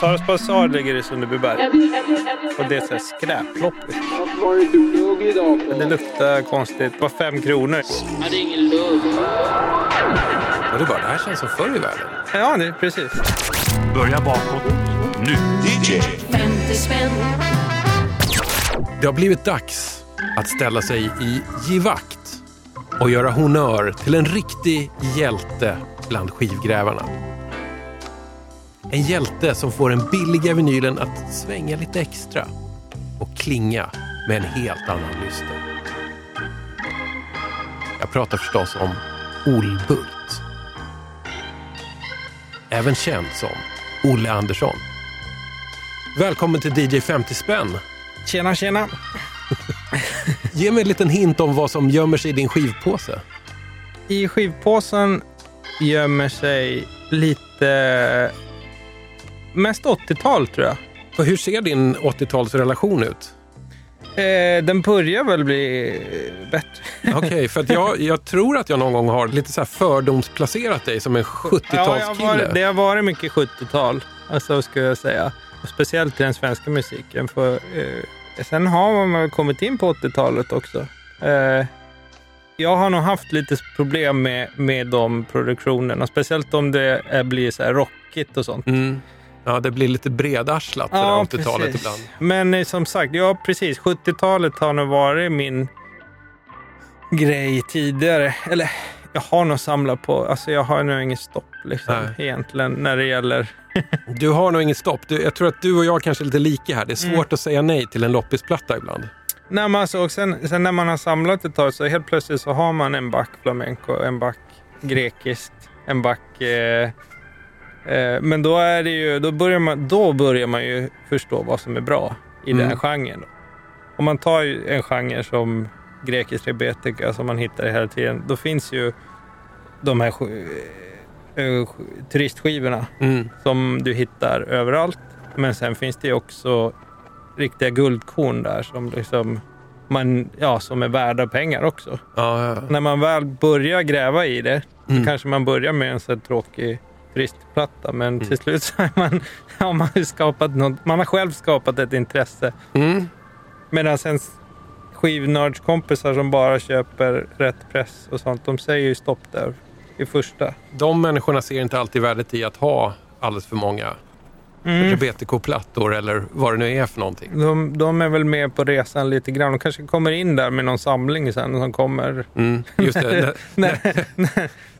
Saras basar ligger i Sunderbyberg. Och det är så här skräploppis. Det luktar konstigt. Det var fem kronor. ingen lugg. Och det bara, det här känns som förr i världen. Ja, det, precis. Börja bakåt. Nu. DJ. 50 spänn. Det har blivit dags att ställa sig i givakt och göra honör till en riktig hjälte bland skivgrävarna. En hjälte som får den billiga vinylen att svänga lite extra och klinga med en helt annan lyster. Jag pratar förstås om Olbult. Även känd som Olle Andersson. Välkommen till DJ 50 spänn. Tjena, tjena. Ge mig en liten hint om vad som gömmer sig i din skivpåse. I skivpåsen gömmer sig lite... Mest 80-tal, tror jag. Och hur ser din 80-talsrelation ut? Eh, den börjar väl bli eh, bättre. Okej, för att jag, jag tror att jag någon gång har lite så här fördomsplacerat dig som en Ja, jag har 70-talskille. varit- det har varit mycket 70-tal, alltså, skulle jag säga. Och speciellt i den svenska musiken. För, eh, sen har man väl kommit in på 80-talet också. Eh, jag har nog haft lite problem med, med de produktionerna. Speciellt om det blir så här rockigt och sånt. Mm. Ja, det blir lite bredarslat det Ja, där 80-talet precis. ibland. Men eh, som sagt, ja precis. 70-talet har nog varit min grej tidigare. Eller jag har nog samlat på, alltså jag har nog inget stopp liksom, Nej. egentligen när det gäller Du har nog inget stopp. Du, jag tror att du och jag kanske är lite lika här. Det är svårt Mm. att säga nej till en loppisplatta ibland. Nej, men alltså, och sen, sen när man har samlat ett tag så helt plötsligt så har man en back flamenco, en back grekiskt, en back... Eh, men då, är det ju, då, börjar man, då börjar man ju förstå vad som är bra i Mm. den genren. Om man tar en genre som grekisk rebetika som man hittar hela tiden, då finns ju de här eh, sk- turistskivorna Mm. som du hittar överallt. Men sen finns det ju också riktiga guldkorn där som, liksom man, ja, som är värda pengar också. Ja, ja. När man väl börjar gräva i det, Mm. så kanske man börjar med en så tråkig turistplatta. Men Mm. till slut så har man, har man, ju skapat något, man har själv skapat ett intresse. Mm. Medan sen skivnördskompisar som bara köper rätt press och sånt, de säger ju stopp där i första. De människorna ser inte alltid värdet i att ha alldeles för många Mm. rebetiko-plattor eller vad det nu är för någonting. De, de är väl med på resan lite grann. De kanske kommer in där med någon samling sen som kommer... Mm, just det. när,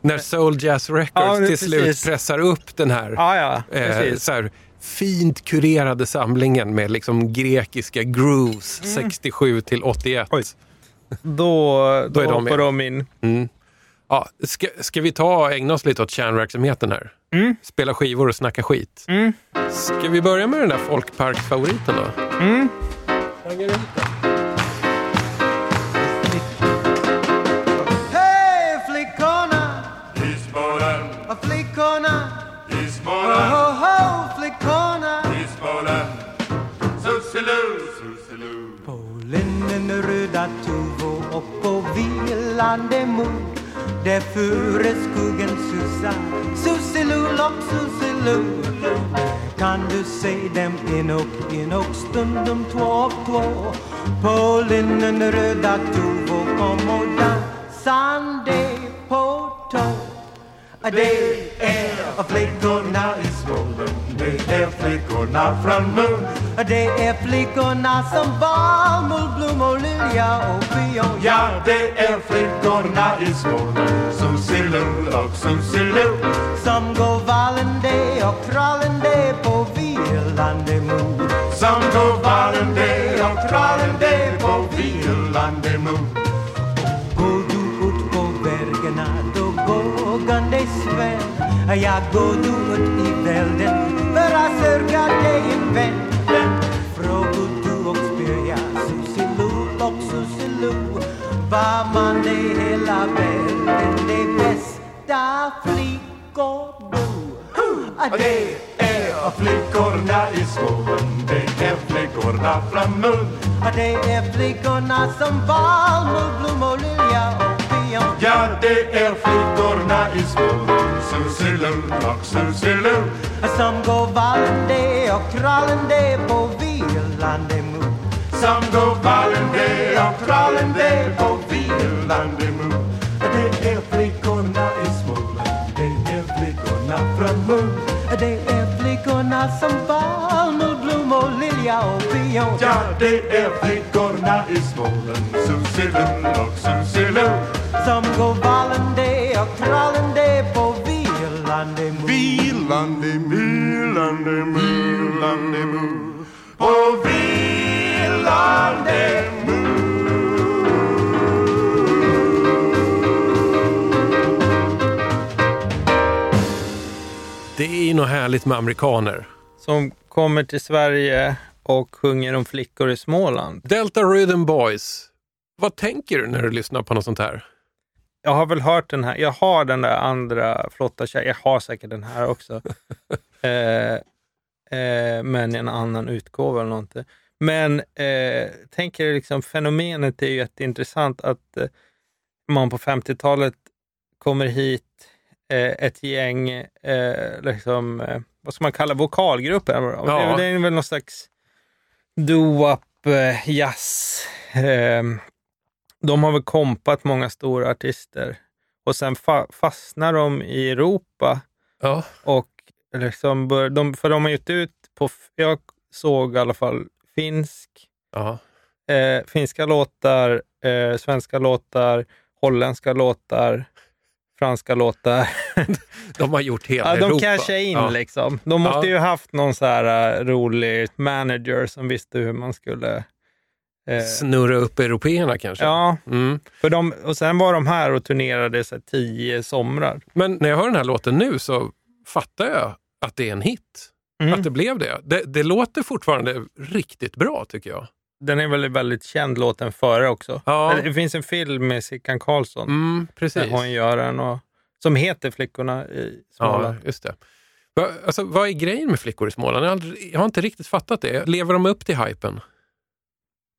när Soul Jazz Records Ja, till slut pressar upp den här ja, ja, eh, så här, fint kurerade samlingen med liksom grekiska grooves 67 till 81. Mm. Oj. Då, då, Då är de hoppar med. de in. Mm. Ja, ska, ska vi ta ägna oss lite åt kärnverksamheten här? Mm. Spela skivor och snacka skit. Mm. Ska vi börja med den där folkparksfavoriten då? Mm. Hej flickorna, Isbollen, flickorna, flickorna. Isbollen. Sussiloo, Sussiloo. På linnen röda tuvor och på vilande mod där före skuggen susar Sussilulock, Sussiloo Kan du se dem en och en och stundom två och två? På linnen röda tuvor kom och dansande på tå. Det är flickorna i Småland. Det är flickorna från Moon. det är flickorna som bomull, blommor, lilja och pion Ja, det är flickorna i Småland. Sussiloo och Sussiloo. Som går vallande och trallande på vilande mod Som går vallande och trallande på vilande Moon. Går du ut på bergen då vågan dig sväll Ja, går du ut i välden söka dig en vän Frågar du och spyr jag Susiloo och Susiloo Var man det hela världen det bästa flickor bo Det är flickorna i Småland. Det är flickorna från Moon. Det är flickorna som bomull, blommor, lilja Ja, det är flickorna i Småland. Sussiloo och Sussiloo. Som går vallande och krallande på vilande mor. Som går vallande och krallande på vilande mor Det är flickorna i Småland Det är flickorna från Mo Det är flickorna som valnot, blom och lilja och pion. Ja, det är flickorna i Småland Susilull och Susilu som går vallande och krallande på vilande mor. Vilande, vilande, vilande mor På vilande mor Det är ju något härligt med amerikaner. Som kommer till Sverige och sjunger om flickor i Småland. Delta Rhythm Boys. Vad tänker du när du lyssnar på något sånt här? Jag har väl hört den här. Jag har den där andra flotta tjejen. Jag har säkert den här också. eh, eh, men en annan utgåva eller någonting. Men eh, tänker liksom fenomenet är ju jätteintressant att eh, man på 50-talet kommer hit eh, ett gäng, eh, liksom, eh, vad ska man kalla vokalgrupper? Ja. Det är väl någon slags doo-wop, jazz. De har väl kompat många stora artister och sen fa- fastnar de i Europa Ja, och liksom bör, de, för de har gett ut på, jag såg i alla fall finsk, ja. eh, finska låtar, eh, svenska låtar, holländska låtar, franska låtar. De har gjort hela Ja, de Europa. cashar in Ja. liksom. De måste ju haft någon så här eh, rolig manager som visste hur man skulle... Eh, Snurra upp européerna kanske. ja, Mm. för de, och sen var de här och turnerade så här, tio somrar. Men när jag hör den här låten nu så fattar jag att det är en hit. Mm. Att det blev det. det. Det låter fortfarande riktigt bra tycker jag. Den är väl väldigt känd låten före också. Ja. Det finns en film med Sickan Karlsson Mm, precis. där hon gör den och, som heter Flickorna i Ja, Småland. just det. Va, alltså, vad är grejen med flickor i Småland? Jag har, aldrig, jag har inte riktigt fattat det. Lever de upp till hypen?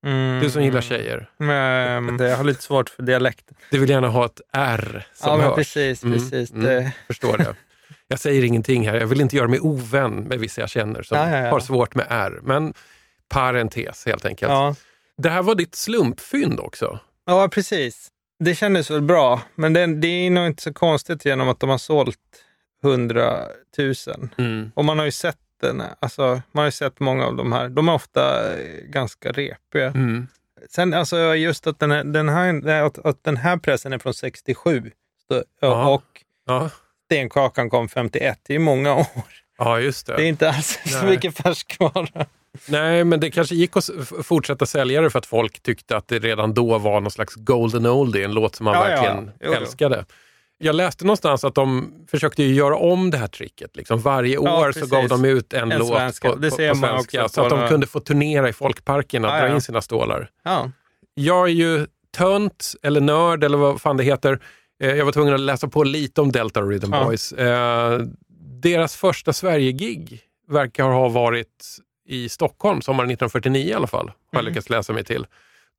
Mm. Du som gillar tjejer. Men, jag har lite svårt för dialekten. Du vill gärna ha ett R som Ja, hörs. precis. Mm, precis. mm. Det, Förstår det. Jag säger ingenting här. Jag vill inte göra mig ovän med vissa jag känner som Ja, ja, ja. har svårt med R. Men parentes helt enkelt. ja. Det här var ditt slumpfynd också. ja, precis. Det kändes väl bra, men det, det är nog inte så konstigt genom att de har sålt 100 000. Mm. Och man har ju sett den, alltså, man har ju sett många av de här. De är ofta eh, ganska repiga. Mm. Sen alltså just att den här, den här, att, att den här pressen är från 67 så, Ja. och Ja. Stenkakan kom 51. Det är många år. ja, just det. Det är inte alls så Nej. mycket färskvara. Nej, men det kanske gick att fortsätta sälja det för att folk tyckte att det redan då var någon slags golden oldie, en låt som man Ja, verkligen Jo, jo. Jag läste någonstans att de försökte göra om det här tricket. Liksom. Varje år så precis. gav de ut en, En låt svenska. på, på, på svenska också så att på de kunde få turnera i folkparkerna och Ja, dra ja. in sina stålar. Ja. Jag är ju tönt eller nörd eller vad fan det heter. Eh, Jag var tvungen att läsa på lite om Delta Rhythm Ja. Boys. Eh, deras första Sverige-gig verkar ha varit i Stockholm, sommaren 1949 i alla fall, har jag Mm. lyckats läsa mig till.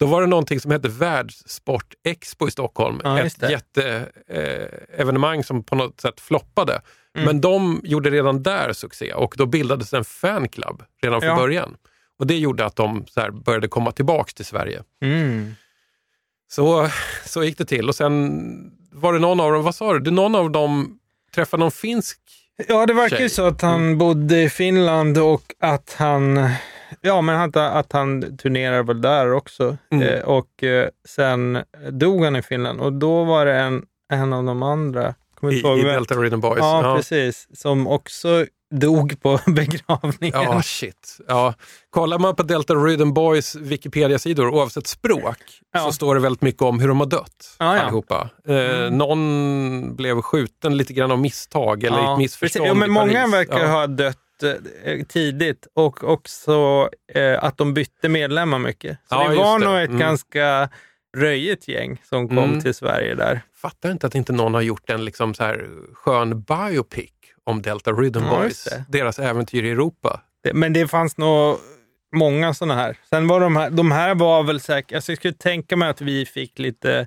Då var det någonting som hette Världssport-expo i Stockholm. Ja, Ett jätteevenemang som på något sätt floppade. Mm. Men de gjorde redan där succé och då bildades en fanclub redan från Ja. början. Och Det gjorde att de började komma tillbaks till Sverige. Mm. Så, så gick det till. Och sen var det någon av dem, vad sa du? Någon av dem träffade någon finsk... Ja, det verkar ju så att han bodde i Finland och att han, ja, men att, att han turnerar väl där också. Mm. Eh, och eh, sen dog han i Finland och då var det en, en av de andra, kommer I, i. Delta Rhythm Boys. Ja, precis. Som också dog på begravningen. Ja, shit. Ja. Kollar man på Delta Rhythm Boys Wikipedia-sidor, oavsett språk, Ja. så står det väldigt mycket om hur de har dött Ja, ja. allihopa. Eh, Någon blev skjuten lite grann av misstag eller Ja, ett missförstånd. Ja, men många verkar ja. ha dött tidigt och också eh, att de bytte medlemmar mycket. Så Ja, det var det. nog ett Mm. ganska röjigt gäng som kom Mm. till Sverige där. Fattar inte att inte någon har gjort en liksom så här skön biopic om Delta Rhythm Ja, Boys. Deras äventyr i Europa. Det- Men det fanns nog många sådana här. Sen var de här, de här var väl säkert, alltså jag skulle tänka mig att vi fick lite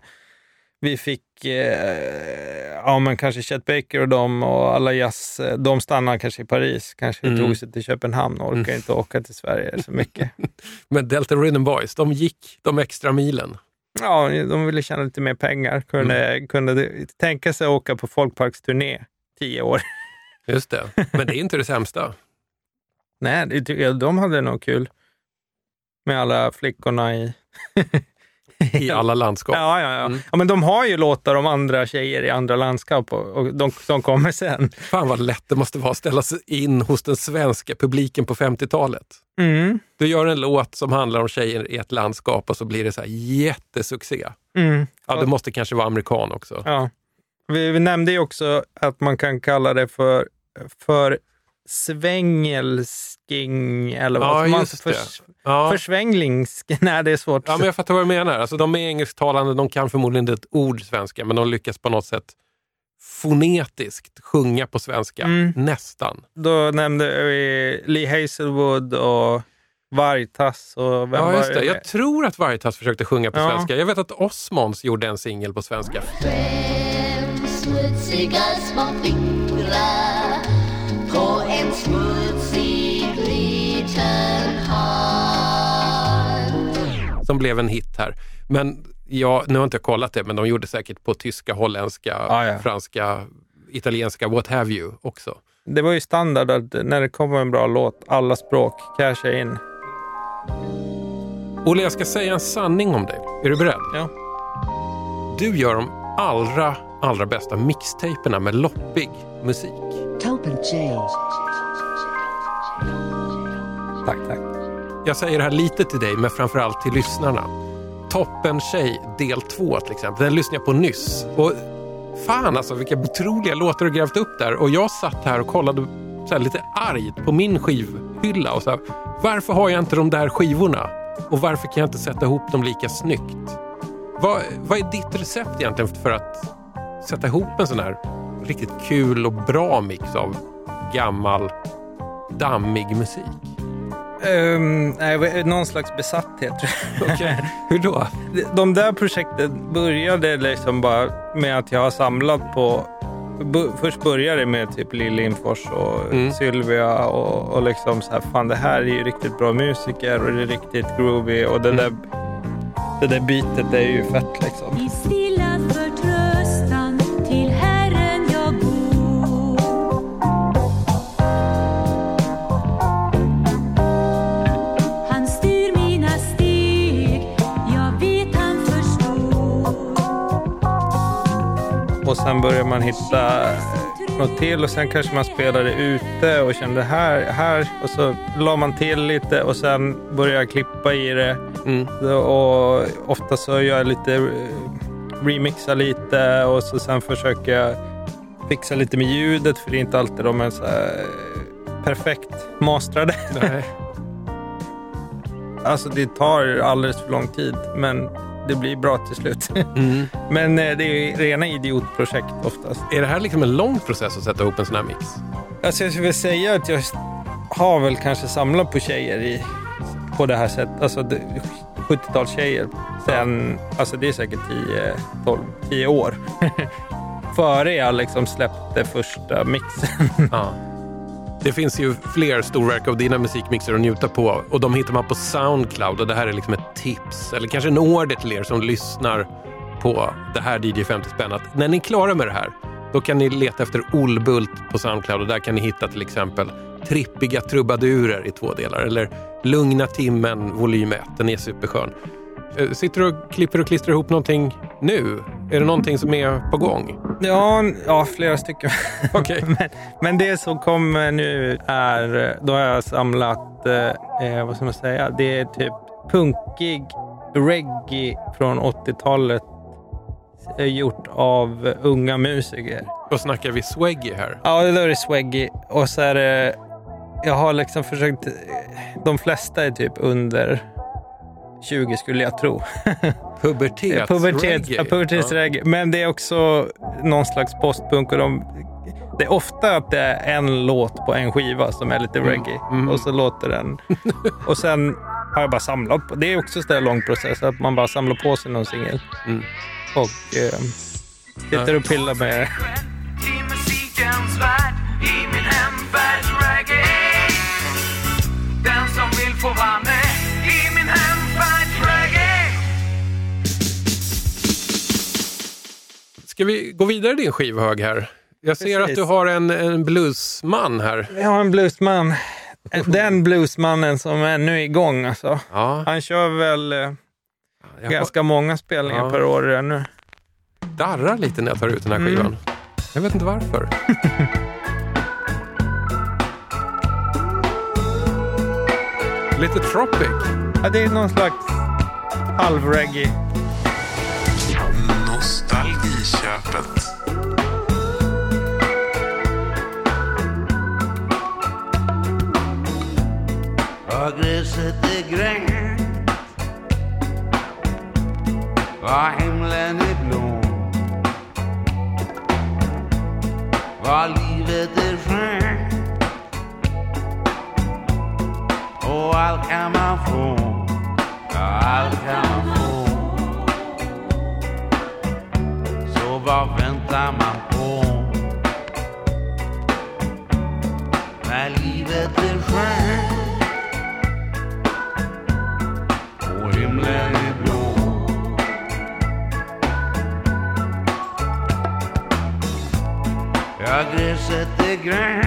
vi fick, eh, ja men kanske Chet Baker och dem och alla jazz, eh, de stannade kanske i Paris, kanske Mm. tog sig till Köpenhamn och orkade inte åka till Sverige så mycket. Men Delta Rhythm Boys, de gick de extra milen. Ja, de ville tjäna lite mer pengar, kunde, Mm. kunde tänka sig att åka på folkparksturné tio år. Just det. Men det är inte det sämsta. Nej, det de hade nog kul med alla flickorna i... I alla landskap. Ja, ja, ja. Mm. ja, men de har ju låtar om andra tjejer i andra landskap och, och de som kommer sen. Fan vad lätt det måste vara att ställa sig in hos den svenska publiken på 50-talet. Mm. Du gör en låt som handlar om tjejer i ett landskap och så blir det så här jättesuccé. Mm. Ja, det måste kanske vara amerikan också. Ja. Vi, vi nämnde ju också att man kan kalla det för, för svängelsking eller Ja, vad man just det. för, Ja. Försvänglingsk. Nej, det är svårt. Ja, men jag fattar vad du menar. Alltså, de är engelsktalande, de kan förmodligen inte ett ord svenska, men de lyckas på något sätt fonetiskt sjunga på svenska. Mm. Nästan. Då nämnde vi Lee Hazelwood och Vargtass och vem Ja, var just det. med? Jag tror att Vargtass försökte sjunga på Ja. svenska. Jag vet att Osmonds gjorde en singel på svenska. Fem smutsiga små fingrar som blev en hit här. Men ja, nu har inte jag kollat det, men de gjorde säkert på tyska, holländska, Ja, ja. franska, italienska, what have you också. Det var ju standard att när det kommer en bra låt, alla språk, casha in. Olle, jag ska säga en sanning om dig. Är du beredd? Ja. Du gör de allra, allra bästa mixtaperna med loppig musik. Tack, tack. Jag säger det här lite till dig, men framförallt till lyssnarna. Toppen tjej del 2 till exempel, den lyssnade jag på nyss. Och fan alltså, vilka otroliga låtar du grävt upp där. Och jag satt här och kollade så här lite argt på min skivhylla och så här, varför har jag inte de där skivorna? Och varför kan jag inte sätta ihop dem lika snyggt? Vad, vad är ditt recept egentligen för att sätta ihop en sån här riktigt kul och bra mix av gammal, dammig musik? Um, nej, någon slags besatthet. tror jag. Okej, hur då? De där projekten började liksom bara med att jag har samlat på... Först började det med typ Lill Lindfors och Mm. Sylvia och, och liksom så här, fan det här är ju riktigt bra musiker och det är riktigt groovy och det Mm. där det där bitet är ju fett liksom. Sen börjar man hitta något till och sen kanske man spelade ute och kände här, här och så la man till lite och sen började jag klippa i det. Mm. Och ofta så gör jag lite eh, remixa lite och så sen försöker jag fixa lite med ljudet för det är inte alltid de är så här perfekt mastrade. Alltså det tar alldeles för lång tid men det blir bra till slut. Mm. Men eh, det är rena idiotprojekt oftast. Är det här liksom en lång process att sätta ihop en sån här mix? Alltså jag skulle vilja säga att jag har väl kanske samlat på tjejer i, på det här sättet. Alltså det- 70-talstjejer. Sen, alltså det är säkert 10, 12, 10 år. Före jag liksom släppte första mixen. Ja. Det finns ju fler storverk av dina musikmixer att njuta på och de hittar man på Soundcloud och det här är liksom ett tips eller kanske en order till er som lyssnar på det här DJ 50 spänn att när ni är klara med det här då kan ni leta efter Olbult på Soundcloud och där kan ni hitta till exempel Trippiga trubadurer i två delar eller Lugna timmen volym 1, den är superskön. Eh, sitter du och klipper och klistrar ihop någonting nu? Är det någonting som är på gång? Ja, ja flera stycken. Okej. men, men det som kommer nu är, då har jag samlat, eh, eh, vad ska man säga, det är typ punkig reggae från 80-talet eh, gjort av unga musiker. Då snackar vi swaggy här. Ja, det där är swaggy. Och så är det... Jag har liksom försökt... De flesta är typ under 20 skulle jag tro. Pubertets Pubertets, reggae. ja, pubertetsreggae. Men det är också någon slags postpunk. Och de, det är ofta att det är en låt på en skiva som är lite reggae. mm. Och så låter den... och sen har jag bara samlat på. Det är också en lång process, att man bara samlar på sig någon singel. Mm. Och eh, sitter och pillar med Den som vill få vara med Ska vi gå vidare i din skivhög här? Jag ser Precis. att du har en, en bluesman här. Vi har en bluesman. Den bluesmannen som är nu igång alltså. Ja, Han kör väl eh, jag ganska många spelningar Ja. per år nu. darrar lite när jag tar ut den här Mm. skivan. Jag vet inte varför. lite tropic. Ja, det är någon slags halv-reggae. Köpet. Vad gräset är grönt Vad himlen är blå. Vad livet är skönt. Och allt kan man få. Ja, allt kan man få. Vad väntar man på? När livet är skönt och himlen är blå. Ja, gräset är grönt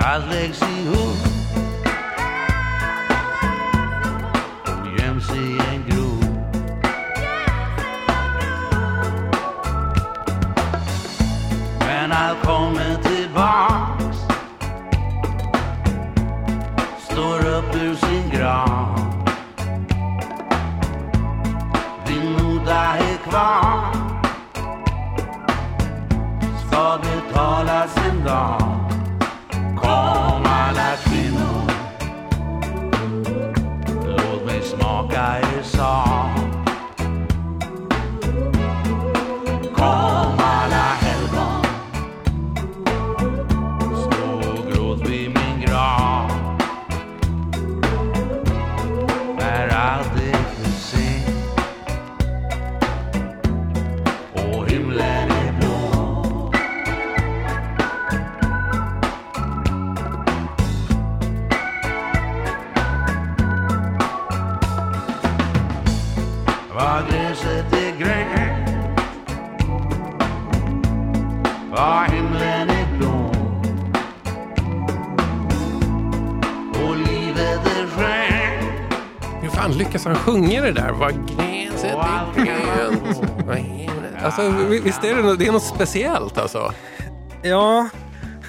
Allt läggs ihop och göms i en grop Vad gräset är grönt. Alltså, vi- visst är det, något- det är något speciellt alltså? Ja,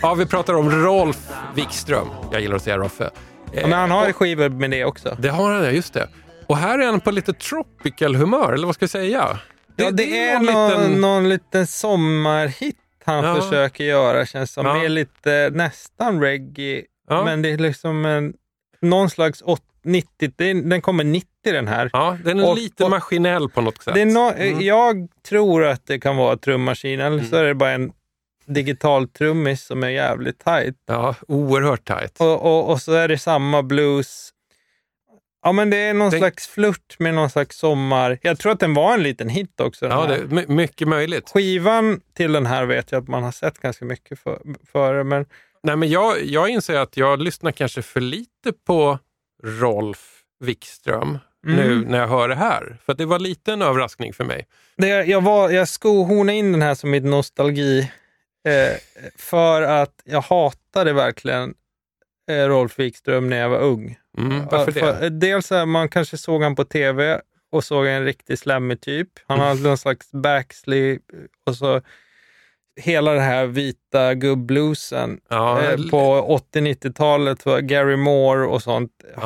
Ja, vi pratar om Rolf Wikström. Jag gillar att säga Roffe. ja, men han har ju skivor med det också. Det har han, ja, just det. Och här är han på lite tropical humör, eller vad ska jag säga? Ja, det, är, någon någon, liten- någon liten sommarhit han Ja. försöker göra känns som. Ja. Det är lite nästan reggae, Ja. men det är liksom en, någon slags åt- 90, det är- den kommer 90 den här. Ja, den är Och- lite och- maskinell på något sätt. Det är no, Mm. Jag tror att det kan vara trummaskin, eller så är det bara en digital trummis som är jävligt tight. Ja, oerhört tajt. Och, och, och så är det samma blues. Ja, men det är någon Det- slags flört med någon slags sommar. Jag tror att den var en liten hit också. den Ja, det är my- mycket möjligt. Skivan till den här vet jag att man har sett ganska mycket för, före, men Nej, men jag, jag inser att jag lyssnar kanske för lite på Rolf Wikström nu Mm. när jag hör det här. För det var lite en överraskning för mig. det, jag, var, jag skohornade in den här som mitt nostalgi eh, för att jag hatade verkligen eh, Rolf Wikström när jag var ung. Mm, varför det? för- Dels är man kanske såg han på tv och såg en riktig slemmig typ. Han hade någon slags backsley och så hela det här vita gubbluesen Ja, eh, på 80-90-talet var Gary Moore och sånt Ja.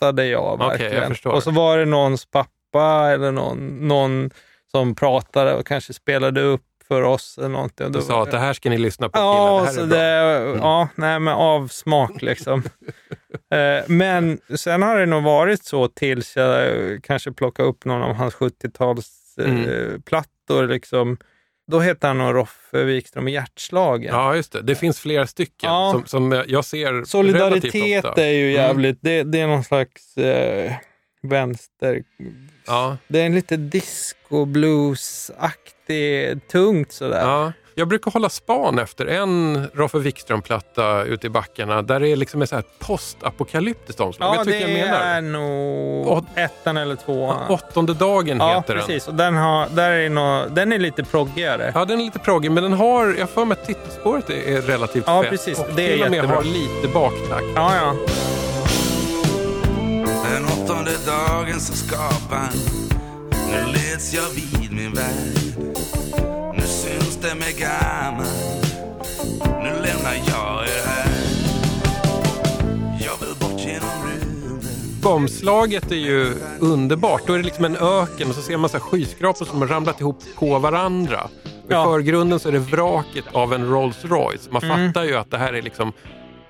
hatade jag jag verkligen. förstår. och så var det någons pappa eller någon, någon som pratade och kanske spelade upp för oss eller någonting. Och Du sa att det här ska ni lyssna på Ja, killar, det så här är bra. det, ja, nej men av smak liksom. Eh, men sen har det nog varit så tills jag eh, kanske plockade upp någon av hans 70-talsplattor. Mm. plattor liksom. Då heter han nog Roffe Wikström och Hjärtslagen. Ja, just det. Det finns flera stycken Ja. som, som jag ser Solidaritet ofta. är ju Mm. jävligt, det, det är någon slags eh, vänster... Ja, Det är en lite disco blues-aktig, tungt sådär. ja. Jag brukar hålla span efter en Roffe Wikström-platta ute i backarna där det är liksom ett så här postapokalyptiskt omslag. Ja, Vet det jag menar? är nog Åt- ettan eller tvåan. Åttonde dagen Ja, heter den. precis. Och den, har, där är nå, den är lite proggigare. Ja, den är lite proggig, men den har, jag för mig att titelspåret är, är relativt Ja, fett. precis. Och Det är till och med jättebra. har lite baktakt. Ja, ja. Den åttonde dagen som skaparen Nu leds jag vid min värld det mig gammal Nu lämnar jag er här Jag vill bort genom rymden Omslaget är ju underbart. Då är det liksom en öken och så ser man så här skyskrapor som har ramlat ihop på varandra. Och I Ja. förgrunden så är det vraket av en Rolls Royce. Man Mm. fattar ju att det här är liksom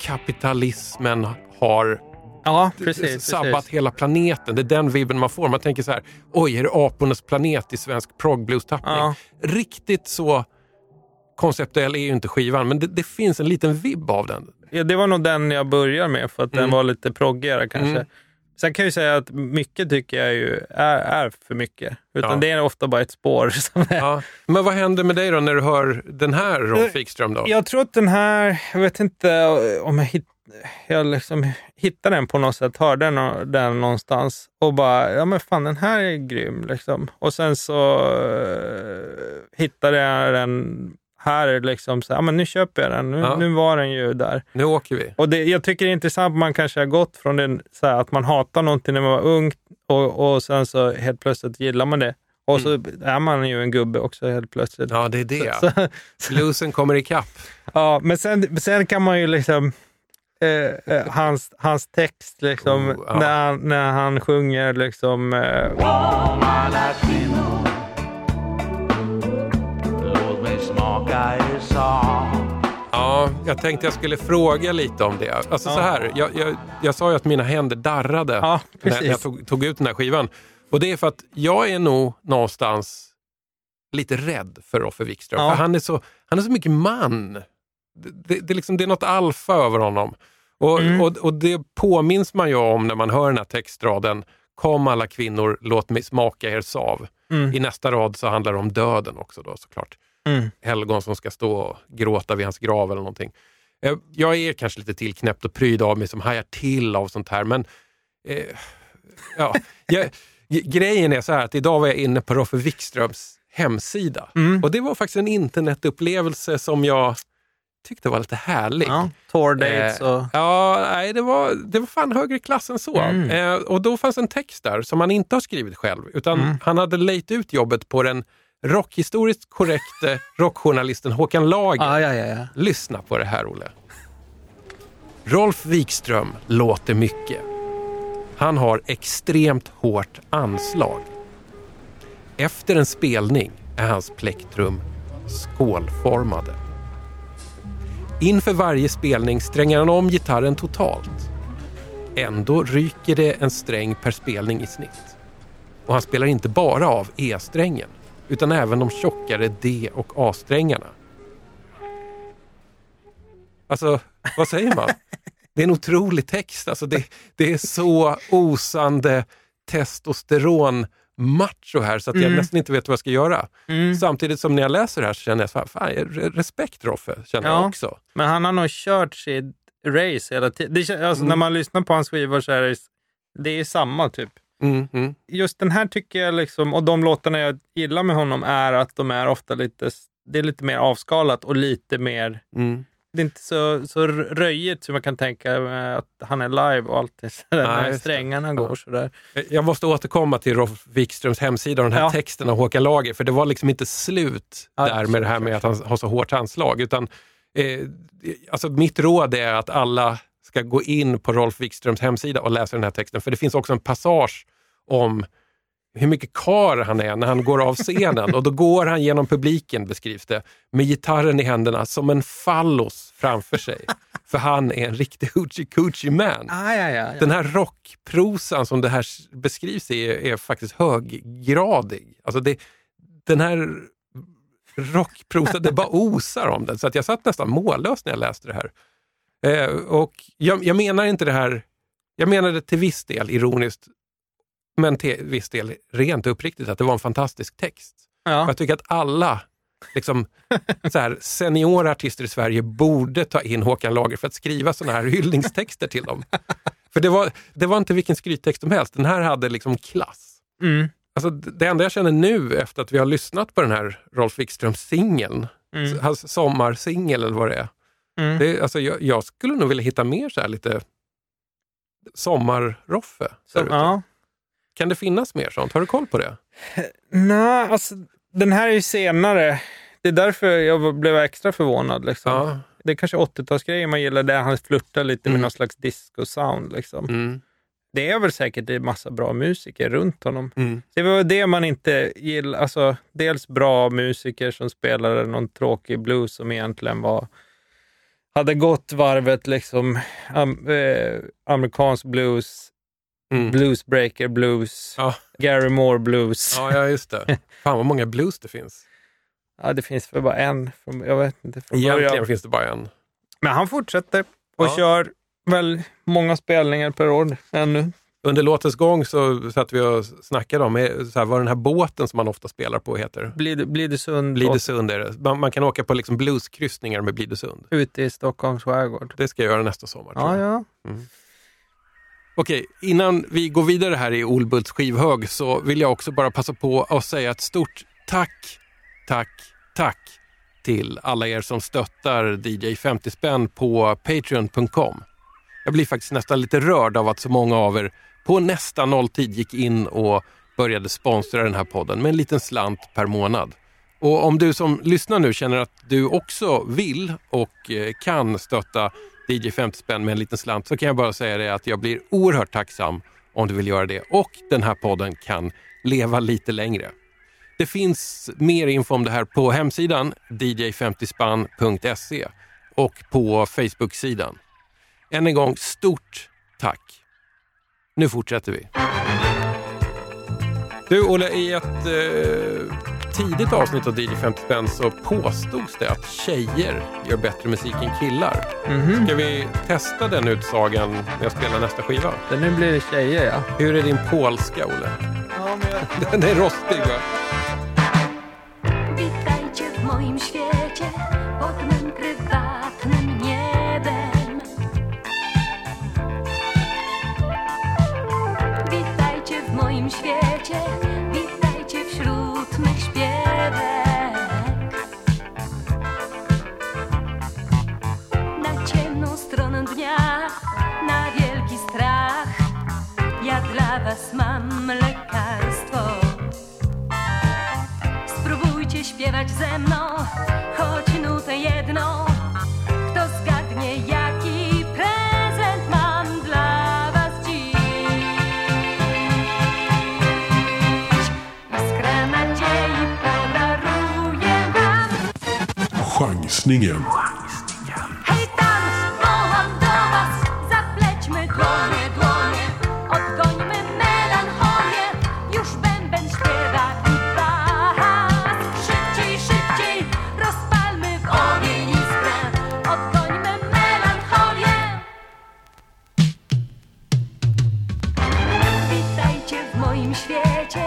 kapitalismen har Ja, precis. sabbat precis. hela planeten. Det är den vibben man får. Man tänker så här, oj, är det apornas planet i svensk prog-blues-tappning? Ja. Riktigt så konceptuell är ju inte skivan, men det, det finns en liten vibb av den. Ja, det var nog den jag började med för att den Mm. var lite proggigare kanske. Mm. Sen kan jag ju säga att mycket tycker jag ju är, är för mycket. Utan Ja. det är ofta bara ett spår som är... Ja. Men vad händer med dig då när du hör den här Rolf Wikström? Då? Jag tror att den här, jag vet inte om jag, hitt, jag liksom hittade den på något sätt, hörde den, den någonstans och bara, ja men fan den här är grym liksom. Och sen så uh, hittade jag den här liksom, så, ja men nu köper jag den, nu, Ja. nu var den ju där. Nu åker vi. Och det, jag tycker det är intressant, man kanske har gått från den, så här, att man hatar någonting när man var ung och, och sen så helt plötsligt gillar man det. Och så är man ju en gubbe också helt plötsligt. Mm. Ja, det är det. Så, så, Bluesen kommer ikapp. Ja, men sen, sen kan man ju liksom... Eh, eh, hans, hans text, liksom, Oh, ja. när, han, när han sjunger liksom... Eh, Ja, jag tänkte jag skulle fråga lite om det. Alltså Ja. så här, jag, jag, jag sa ju att mina händer darrade Ja, när, jag tog, tog ut den här skivan. Och det är för att jag är nog någonstans lite rädd för Roffe Wikström. Ja. För han är, så, han är så mycket man. Det, det, det, är liksom, det är något alfa över honom. Och, Mm. och, och det påminns man ju om när man hör den här textraden. Kom alla kvinnor, låt mig smaka er sav. mm, I nästa rad så handlar det om döden också då såklart. Mm. helgon som ska stå och gråta vid hans grav eller någonting. Eh, Jag är kanske lite tillknäppt och pryd av mig som hajar till av sånt här, men eh, ja, jag, grejen är så här att idag var jag inne på Roffe Wikströms hemsida Mm. och det var faktiskt en internetupplevelse som jag tyckte var lite härlig. Ja, tour dates Eh, och... Ja, nej, det var, det var fan högre klass än så. Mm. Eh, och då fanns en text där som han inte har skrivit själv, utan Mm. han hade lejt ut jobbet på den rockhistoriskt korrekte rockjournalisten Håkan Lager. Ja, ja, ja, ja. Lyssna på det här, Olle. Rolf Wikström låter mycket. Han har extremt hårt anslag. Efter en spelning är hans plektrum skålformade. Inför varje spelning strängar han om gitarren totalt. Ändå ryker det en sträng per spelning i snitt. Och han spelar inte bara av E-strängen utan även de tjockare D och A-strängarna. Alltså, vad säger man? Det är en otrolig text. Alltså det, det är så osande testosteron macho här så att jag Mm. nästan inte vet vad jag ska göra. Mm. Samtidigt som när jag läser det här så känner jag så här, fan, re- respekt Roffe, känner jag Ja. också. Men han har nog kört sitt race hela tiden. Alltså, Mm. När man lyssnar på hans skivor så är det, det är samma typ. Mm, mm. Just den här tycker jag, liksom, och de låtarna jag gillar med honom är att de är ofta lite, det är lite mer avskalat och lite mer, Mm. det är inte så, så röjigt som man kan tänka att han är live och allt det sådär, Nej, när just det. strängarna går sådär. Jag måste återkomma till Rolf Wikströms hemsida och den här Ja. texten av Håkan Lager, för det var liksom inte slut Ja, där kör, med det här med att han har så hårt handslag. Utan, eh, alltså mitt råd är att alla ska gå in på Rolf Wikströms hemsida och läsa den här texten, för det finns också en passage om hur mycket kar han är när han går av scenen och då går han genom publiken, beskrivs det, med gitarren i händerna som en fallos framför sig. För han är en riktig hoochie coochie man. Ah, ja, ja, ja. Den här rockprosan som det här beskrivs i är, är faktiskt höggradig. Alltså det, den här rockprosan, det bara osar om den. Så att jag satt nästan mållös när jag läste det här. Eh, och jag, jag menar inte det här, jag menade till viss del ironiskt, men till viss del rent uppriktigt att det var en fantastisk text. ja. Jag tycker att alla liksom, så här, seniora artister i Sverige borde ta in Håkan Lager för att skriva såna här hyllningstexter till dem. För det var, det var inte vilken skryttext som helst. Den här hade liksom klass. Mm. Alltså, det enda jag känner nu efter att vi har lyssnat på den här Rolf Wikström-singeln, Mm. hans sommarsingel eller vad det är. Mm. Det, alltså, jag, jag skulle nog vilja hitta mer så här lite sommar-Roffe. Ute. ja. Kan det finnas mer sånt? Har du koll på det? Nej, alltså den här är ju senare. Det är därför jag blev extra förvånad. Liksom. Ja. Det är kanske 80-talsgrejer man gillar, där han flörtar lite Mm. med någon slags disco-sound. Liksom. Mm. Det är väl säkert en massa bra musiker runt honom. Mm. Det var det man inte gillar. Alltså, dels bra musiker som spelade någon tråkig blues som egentligen var hade gått varvet liksom am, eh, amerikansk blues, Mm. bluesbreaker blues, Ja. Gary Moore blues. Ja, ja, just det. Fan vad många blues det finns. Ja, det finns väl bara en. Jag vet inte. Från Egentligen början. finns det bara en. Men han fortsätter och Ja. kör väl många spelningar per år ännu. Under låtens gång så satt vi och snackade om eh, så här, vad den här båten som man ofta spelar på heter. Blide- Blidösund, Blidösund är det. Man, man kan åka på liksom blueskryssningar med Blidösund. ute i Stockholms skärgård. Det ska jag göra nästa sommar. Ja, ja. Okej, innan vi går vidare här i Olbults skivhög så vill jag också bara passa på att säga ett stort tack, tack, tack till alla er som stöttar DJ 50 spänn på Patreon.com. Jag blir faktiskt nästan lite rörd av att så många av er på nästan nolltid gick in och började sponsra den här podden med en liten slant per månad. Och om du som lyssnar nu känner att du också vill och eh, kan stötta DJ 50 spänn med en liten slant så kan jag bara säga det att jag blir oerhört tacksam om du vill göra det och den här podden kan leva lite längre. Det finns mer info om det här på hemsidan dj50spann.se och på Facebook-sidan. Än en gång, stort tack. Nu fortsätter vi. Du Olle, i ett eh, tidigt avsnitt av DJ 50 spänn så påstods det att tjejer gör bättre musik än killar. Mhm. Ska vi testa den utsagan när jag spelar nästa skiva? Så nu blir det tjejer, ja. Hur är din polska, Olle? ja men jag... Den är rostig, va? ze choć nutę jedną. Kto zgadnie, jaki prezent mam dla was dziś? Świecie,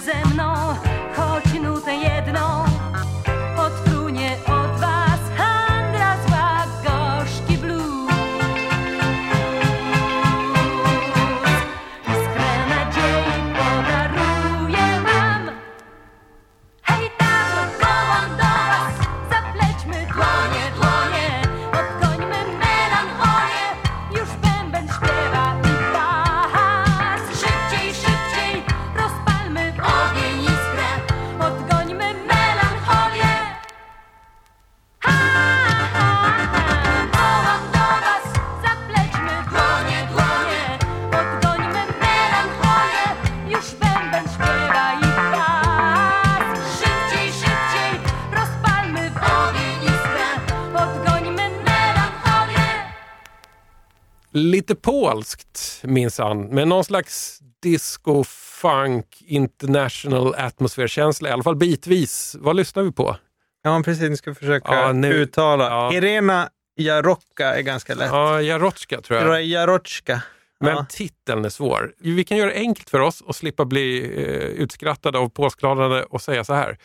ze mną, choć nutę jedną. Lite polskt minsann, med någon slags disco, funk, international atmosfärkänsla, i alla fall bitvis. Vad lyssnar vi på? Ja, precis. Nu ska försöka Ja, nu- uttala. ja. Irena Jarocka är ganska lätt. Ja, Jarotska tror jag. Jarocka. Men Ja. titeln är svår. Vi kan göra det enkelt för oss och slippa bli eh, utskrattade av påskladande och säga så här.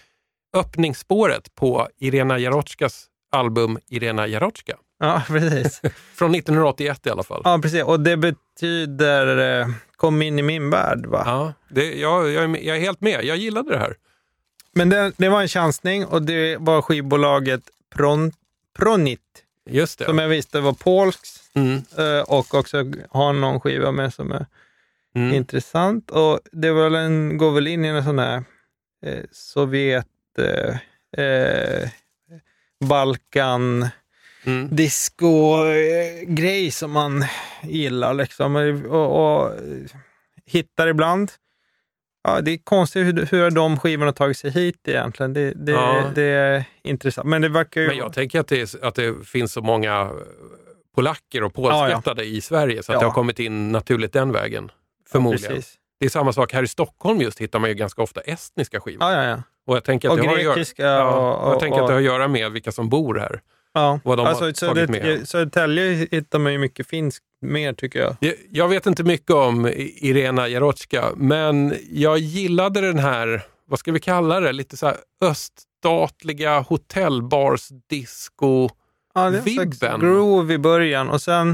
Öppningsspåret på Irena Jarotskas album Irena Jarotska. Ja, precis. Från 1981 i alla fall. Ja, precis. Och det betyder eh, kom in i min värld, va? Ja, det, jag, jag, är jag är helt med. Jag gillade det här. Men det, det var en chansning och det var skivbolaget Pron, Pronit, Just det. som jag visste var polskt Mm. eh, och också har någon skiva med som är Mm. intressant. Och det var en, går väl in i en sån här eh, Sovjet, eh, eh, Balkan, Mm. disco-grej som man gillar liksom. Och, och hittar ibland. Ja, det är konstigt hur, hur de skivorna har tagit sig hit egentligen. Det, det, Ja. det är intressant. Men det verkar ju... Men jag tänker att det, är, att det finns så många eh, polacker och polskättade i Sverige så att Ja. det har kommit in naturligt den vägen. Förmodligen. det är samma sak här i Stockholm just hittar man ju ganska ofta estniska skivor. Ja, ja, ja. Och jag tänker att, Och det, har att göra, grekiska ja, och- och jag tänker att det har att göra med vilka som bor här. Ja. Vad de har alltså, tagit Söder- med. Södertälje hittar man ju mycket finskt mer tycker jag. Jag, jag vet inte mycket om Irena Jarotska, men jag gillade den här, vad ska vi kalla det, lite så här öststatliga hotellbars disco. Ja, det är en slags groove i början och sen,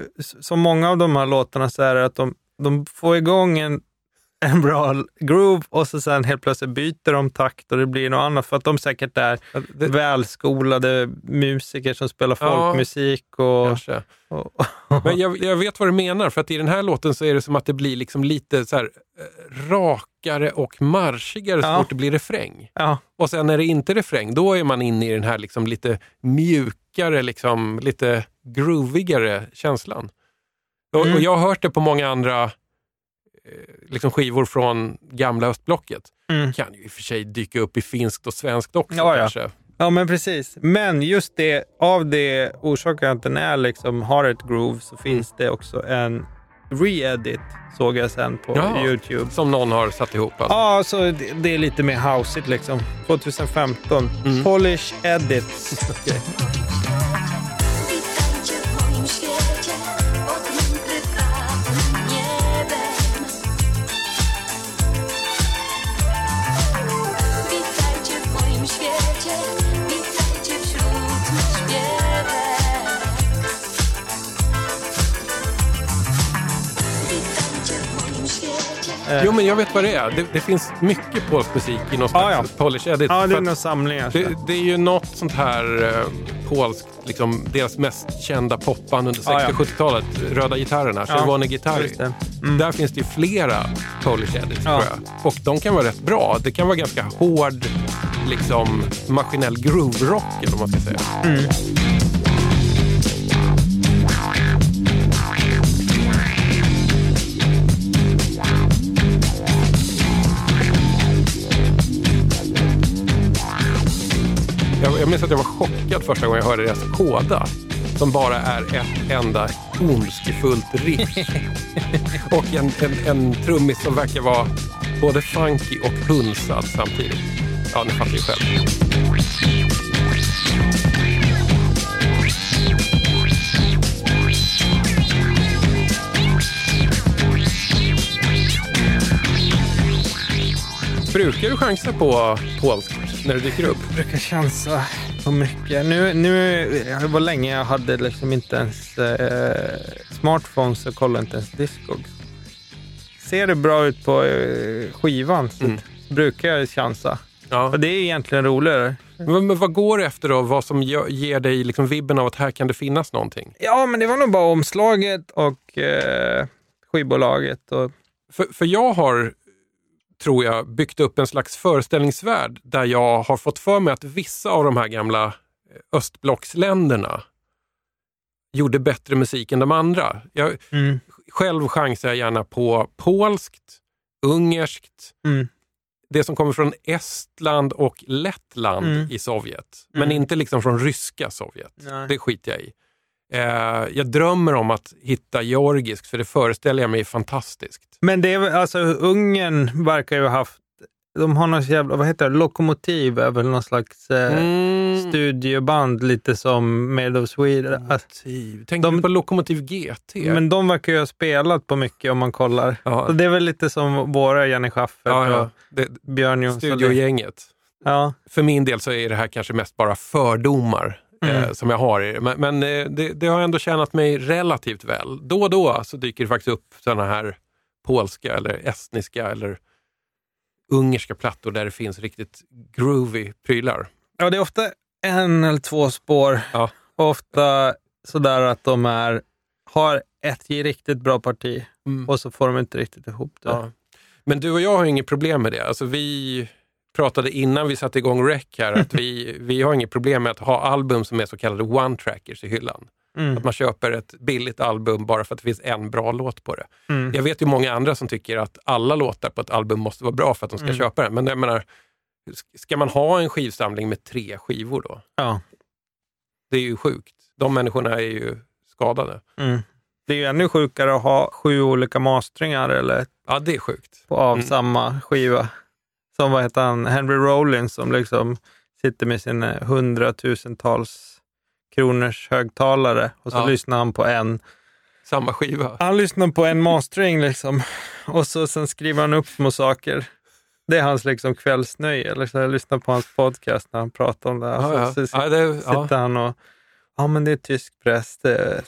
eh, som många av de här låtarna, så är det att de, de får igång en, en bra groove och så sen helt plötsligt byter de takt och det blir något annat för att de säkert är Det, välskolade musiker som spelar folkmusik och... kanske. och Men jag, jag vet vad du menar, för att i den här låten så är det som att det blir liksom lite så här, eh, rakare och marschigare så Ja. fort det blir refräng. ja, Och sen när det inte är refräng, då är man inne i den här liksom lite mjukare, liksom, lite groovigare känslan. Och, Mm. och jag har hört det på många andra liksom skivor från gamla östblocket. Mm. Kan ju i och för sig dyka upp i finskt och svenskt också Ja, ja. kanske. ja, men precis. Men just det, av det orsaken att den är liksom, har ett groove så finns det också en re-edit, såg jag sen på Ja. Youtube. Som någon har satt ihop. Alltså. Ja, så det, det är lite mer houseigt liksom. 2015. Mm. Polish Edits. Okej. Eh, Jo, men jag vet vad det är. Det, det finns mycket polsk musik i någon Ja, slags Polish edit. ja, det För är några samlingar. det, det är ju något sånt här eh, polskt, liksom, deras mest kända popband under 60 Ja, ja. 70-talet. Röda gitarrerna, Ja, Czerwony Gitarry. det. Där finns det ju flera Polish edits Ja. tror jag. Och de kan vara rätt bra. Det kan vara ganska hård, liksom maskinell groove-rock eller vad man ska säga. Jag, jag minns att jag var chockad första gången jag hörde deras koda. Som bara är ett enda ondskefullt riff. och en, en, en trummis som verkar vara både funky och hunsad samtidigt. Ja, ni fattar ju själv. Brukar du chansa på polskt när du dyker upp? Jag brukar chansa på mycket. Nu, nu, det var länge jag hade liksom inte ens eh, smartphones och kollade inte ens Discogs. Ser det bra ut på eh, skivan så Mm. brukar jag chansa. Ja. Och det är egentligen roligare. Men, men vad går du efter då? Vad som ger dig liksom vibben av att här kan det finnas någonting? Ja, men det var nog bara omslaget och eh, skivbolaget. Och, För, för jag har, tror jag, byggt upp en slags föreställningsvärld där jag har fått för mig att vissa av de här gamla eh, östblocksländerna gjorde bättre musik än de andra. Jag, mm, själv chansar jag gärna på polskt, ungerskt, mm, det som kommer från Estland och Lettland Mm. i Sovjet. Men Mm. inte liksom från ryska Sovjet. Nej. Det skiter jag i. Eh, jag drömmer om att hitta georgiskt, för det föreställer jag mig är fantastiskt. Men det är alltså Ungern verkar ju ha haft, de har någon jävla, vad heter det, Lokomotiv är väl någon slags eh, Mm. studioband, lite som Made of Sweden. Lokomotiv. Tänker De- på Lokomotiv GT? Men de verkar ju ha spelat på mycket om man kollar. ja. Så det är väl lite som våra Jenny Schaffer ja, ja. och Det, Björn Jonsson. studiogänget. Ja, För min del så är det här kanske mest bara fördomar Mm. som jag har. Men, men eh, det, det har ändå tjänat mig relativt väl. Då och då så dyker det faktiskt upp sådana här polska eller estniska eller ungerska plattor där det finns riktigt groovy prylar. ja, det är ofta en eller två spår. Ja. Ofta sådär att de är, har ett riktigt bra parti och så får de inte riktigt ihop det. Ja. Men du och jag har inget problem med det. Alltså vi pratade innan vi satte igång Rec här att vi, vi har inget problem med att ha album som är så kallade one-trackers i hyllan. Mm. Att man köper ett billigt album bara för att det finns en bra låt på det. Mm. Jag vet ju många andra som tycker att alla låtar på ett album måste vara bra för att de ska Mm. köpa den. Men jag menar, ska man ha en skivsamling med tre skivor då? Ja. Det är ju sjukt. De människorna är ju skadade. Mm. Det är ju ännu sjukare att ha sju olika mastringar eller Ja, det är sjukt. på av Mm. samma skiva. Som vad heter han, Henry Rollins som liksom sitter med sina hundratusentals kronors högtalare och så Ja. lyssnar han på en. Samma skiva. Han lyssnar på en mastering liksom och så sen skriver han upp små saker. Det är hans liksom kvällsnöje. Så jag lyssnar på hans podcast när han pratar om det. här. Ja, ja. Så, så Ja, det, sitter han och Ja, men det är tysk press det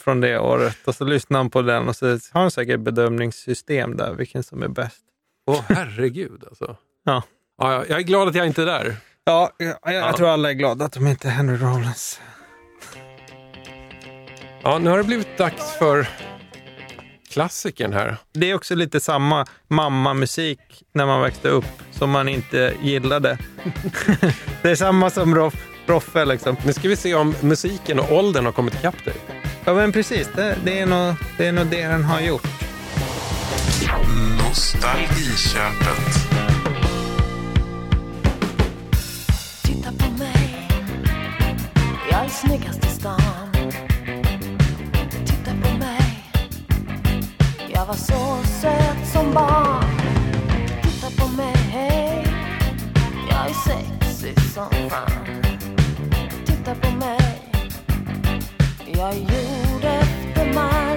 från det året. Och så lyssnar han på den och så har han säkert bedömningssystem där, vilken som är bäst. Åh herregud alltså. Ja. Ja, ja, jag är glad att jag inte är där. Ja, jag, jag Ja. tror alla är glada att de inte är Henry Rollins. Ja, nu har det blivit dags för klassikern här. Det är också lite samma mammamusik när man växte upp som man inte gillade. det är samma som Roff, Roffe liksom. Nu ska vi se om musiken och åldern har kommit ikapp dig. Ja, men precis. Det, det, är nog, det är nog det den har gjort. Nostalgiköpet. Snyggast i stan. Titta på mig. Jag var så söt som barn. Titta på mig, hej. Jag är sexig som fan. Titta på mig. Jag är gjord efter man!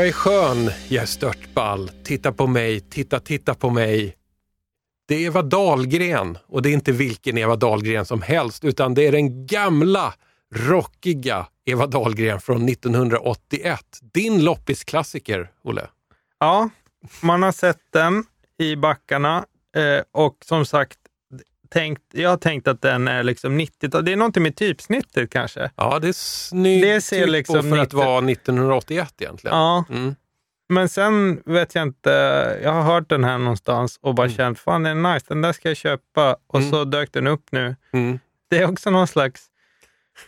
Jag är skön, jag är störtball. Titta på mig, titta, titta på mig. Det är Eva Dahlgren och det är inte vilken Eva Dahlgren som helst utan det är den gamla rockiga Eva Dahlgren från 1981. Din loppisklassiker, Olle. Ja, man har sett den i backarna eh, och som sagt, tänkt, jag har tänkt att den är liksom 90 Det är någonting med typsnittet kanske. Ja, det är snyggt Det ser typ liksom för att 90 vara 1981 egentligen. Ja, Mm. men sen vet jag inte. Jag har hört den här någonstans och bara känt, fan den är nice, den där ska jag köpa. Och Mm. så dök den upp nu. Mm. Det är också någon slags...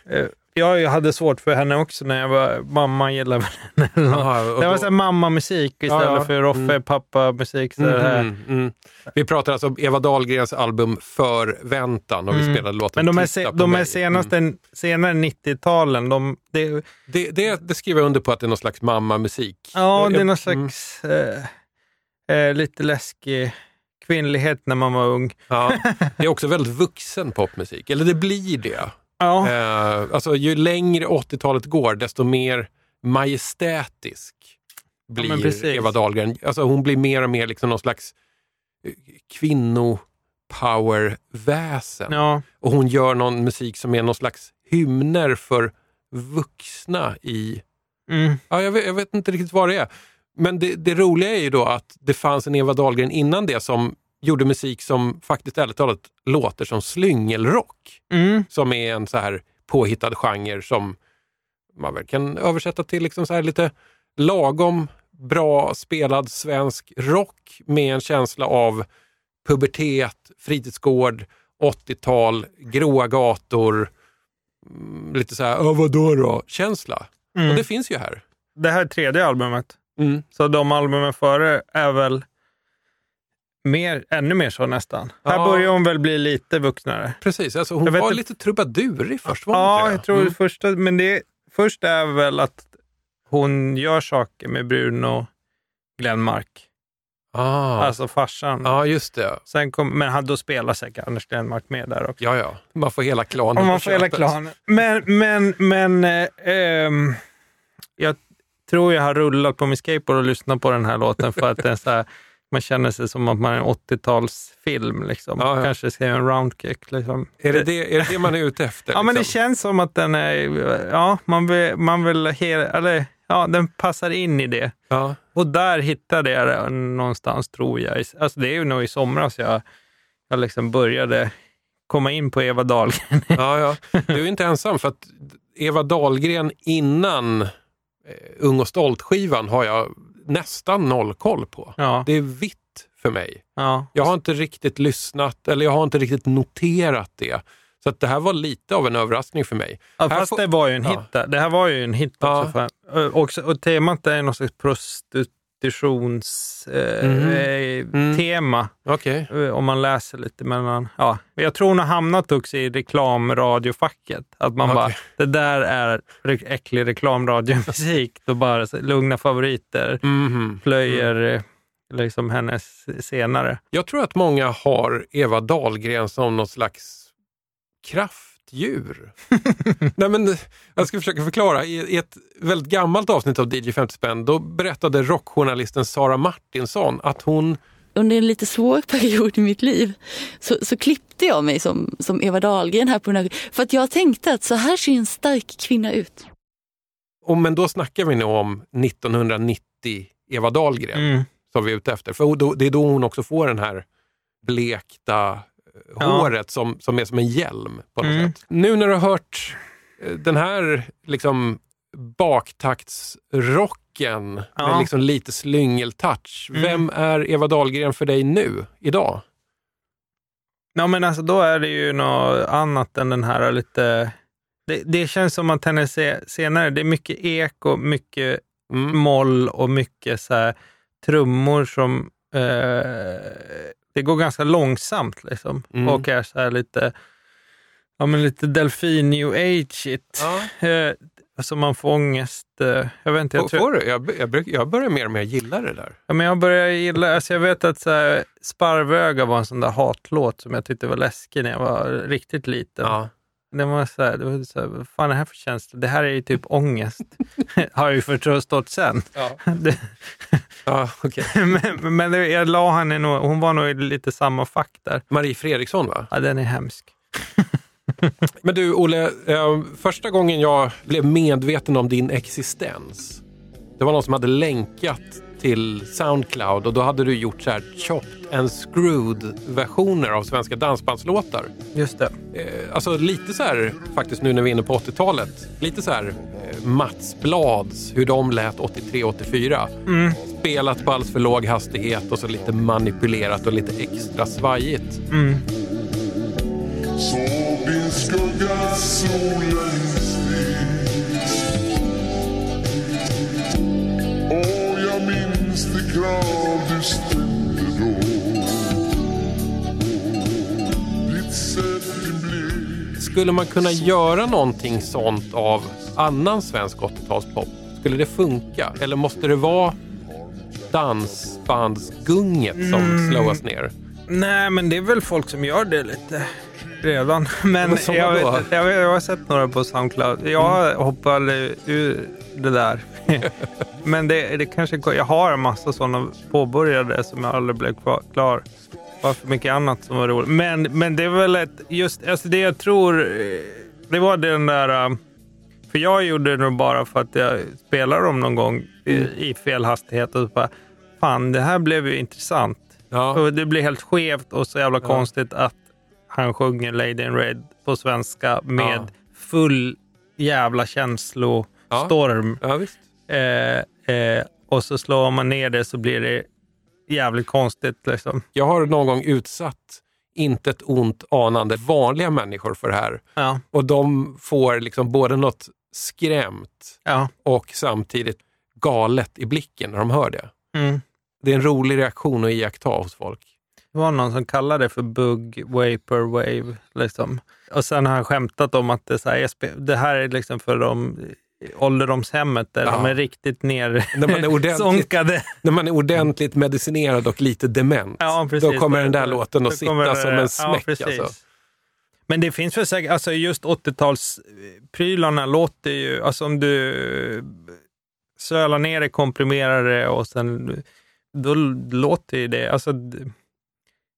Eh, jag hade svårt för henne också när jag var mamma gillar väl henne. Aha, Det var så mammamusik istället Ja, ja. för Roffe Mm. pappa-musik. Här. Mm, mm. Vi pratar alltså om Eva Dahlgrens album Förväntan och vi Mm. spelade låten Men de se, de här senaste, Mm. senare 90-talen, de, det, Det, det, det skriver jag under på att det är någon slags mammamusik. ja, det är någon Mm. slags eh, eh, lite läskig kvinnlighet när man var ung. Ja, det är också väldigt vuxen popmusik, eller det blir det. Ja, Eh, alltså, ju längre 80-talet går, desto mer majestätisk blir precis. Eva Dahlgren. Alltså, hon blir mer och mer liksom någon slags eh, kvinno-power-väsen. ja, Och hon gör någon musik som är någon slags hymner för vuxna i... mm, Ja, jag, vet, jag vet inte riktigt vad det är. Men det, det roliga är ju då att det fanns en Eva Dahlgren innan det som gjorde musik som faktiskt ärligt talat låter som slyngelrock. mm, Som är en så här påhittad genre som man väl kan översätta till liksom så här lite lagom bra spelad svensk rock med en känsla av pubertet, fritidsgård, 80-tal, gråa gator, mm, lite så här, "Åh, vadå då, känsla. Och mm. det finns ju här. Det här är tredje albumet. Mm. Så de albumen före är väl mer, ännu mer så nästan. Här Ja. börjar hon väl bli lite vuxnare. Precis, alltså hon Jag var lite trubadurig först. Var Ja, jag tror Mm. första, men det första är väl att hon gör saker med Bruno Glenmark, Ah. alltså farsan. Ja, just det. Sen kom, men han- då spelar säkert Anders Glenmark med där också. Ja, ja. Man får hela klanen Om man får hela klanen. Men, men, men eh, ehm, jag tror jag har rullat på min skateboard och lyssnat på den här låten för att den är så här, man känner sig som att man är en 80-talsfilm. Liksom. Ja, ja. Kanske göra en roundkick. Liksom. Är det det, är det det man är ute efter? Ja, men det liksom? känns som att den är, ja, man vill, man vill eller ja, den passar in i det. ja. Och där hittade jag det någonstans, tror jag. Alltså det är ju nog i somras jag, jag liksom började komma in på Eva Dahlgren. Ja, ja. Du är inte ensam för att Eva Dahlgren innan eh, Ung och stolt-skivan har jag nästan noll koll på. Ja, Det är vitt för mig. ja. Jag har inte riktigt lyssnat eller jag har inte riktigt noterat det. Så att det här var lite av en överraskning för mig. Ja, fast får- det var ju en Ja. hit där. Det här var ju en hit Ja. också. För, och, och temat är någon slags prostitutions eh, Mhm. eh, Mm. tema. Okej. Eh, Om man läser lite mellan... Ja. Jag tror hon har hamnat också i reklamradiofacket. Att man Okej. bara, det där är äcklig reklamradiomusik. Då bara lugna favoriter Mhm. plöjer eh, liksom hennes senare. Jag tror att många har Eva Dahlgren som något slags kraftdjur. Nej, men, jag ska försöka förklara. I, ett väldigt gammalt avsnitt av DJ 50 spänn då berättade rockjournalisten Sara Martinsson att hon under en lite svår period i mitt liv så, så klippte jag mig som, som Eva Dahlgren här på den här, för att jag tänkte att så här ser en stark kvinna ut. Och men då snackar vi nog om 1990 Eva Dahlgren Mm. som vi är ute efter. För då, det är då hon också får den här blekta. Håret som, som är som en hjälm på något Mm. sätt. Nu när du har hört eh, den här liksom baktaktsrocken Ja. med liksom lite slyngeltouch. Mm. Vem är Eva Dahlgren för dig nu, idag? Ja, men alltså då är det ju något annat än den här lite... Det, det känns som att hennes se- senare, det är mycket eko, mycket Mm. moll och mycket så här trummor som... Eh, det går ganska långsamt liksom Mm. och är så här lite... Ja, men lite delfin new age-igt. Ja. Eh, så man får ångest. Eh, jag vet inte, jag tror... Får? Jag, jag, jag börjar mer och mer gilla det där. Ja, men jag börjar gilla, alltså jag vet att så här, Sparvöga var en sån där hatlåt som jag tyckte var läskig när jag var riktigt liten. Ja. Det var så här, det var så här, vad fan är det här för känsla? Det här är ju typ ångest. Har jag ju förstått sen. Ja. Det, Ja, okej. men men det, jag la henne nog, hon var nog i lite samma fack där. Marie Fredriksson va? Ja, den är hemsk. Men du Olle, eh, första gången jag blev medveten om din existens, det var någon som hade länkat till Soundcloud och då hade du gjort så här chopped and screwed versioner av svenska dansbandslåtar. Just det. Eh, alltså lite så här, faktiskt nu när vi är inne på 80-talet, lite så här eh, Mats Blads, hur de lät 83-84. Mm. Spelat på alldeles för låg hastighet och så lite manipulerat och lite extra svajigt. Mm. Såg din skugga solens nis Och jag minns det krav du ställde då Ditt sätt, Skulle man kunna göra någonting sånt av annan svensk 80-talspop? Skulle det funka? Eller måste det vara dansbandsgunget som Mm. slås ner? Nej, men det är väl folk som gör det lite redan. Men, jag, jag, vet, jag har sett några på Soundcloud. Jag hoppar aldrig ur det där. men det, det kanske, jag har en massa sådana påbörjade som jag aldrig blev klar. Var för mycket annat som var roligt. Men, men det är väl ett, just alltså det jag tror, eh, det var den där, eh, för jag gjorde det nog bara för att jag spelade dem någon gång i, i fel hastighet och så bara, fan det här blev ju intressant. Ja. Och det blir helt skevt och så jävla konstigt att han sjunger Lady in Red på svenska med Ja. full jävla känslostorm. Ja, visst. Eh, eh, och så slår man ner det så blir det jävligt konstigt. Liksom. Jag har någon gång utsatt inte ett ont anande vanliga människor för det här. Ja, Och de får liksom både något skrämt ja. och samtidigt galet i blicken när de hör det. Mm. Det är en rolig reaktion att iaktta hos folk. Det var någon som kallade det för bug vapor wave. Liksom. Och sen har han skämtat om att det, så här, det här är liksom för de ålderdomshemmet där Ja. de är riktigt ner När man är ordentligt- sånkade. När man är ordentligt medicinerad och lite dement, Ja, precis. då kommer den där låten att sitta som en smäck. precis. alltså. Men det finns väl säkert, alltså just 80-talsprylarna låter ju, alltså om du sölar ner det, komprimerar det och sen, då låter ju det, alltså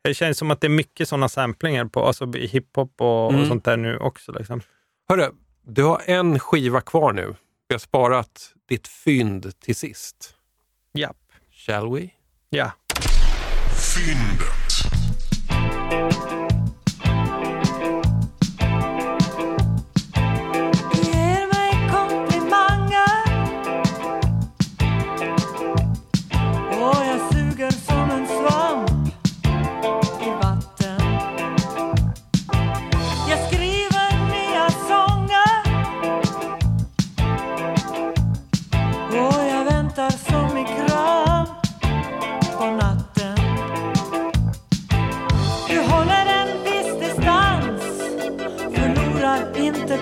det känns som att det är mycket sådana samplingar på, alltså i hiphop och, Mm. och sånt där nu också. Liksom. Hörru, du har en skiva kvar nu. Vi har sparat ditt fynd till sist. Japp. Shall we? Ja. Fyndet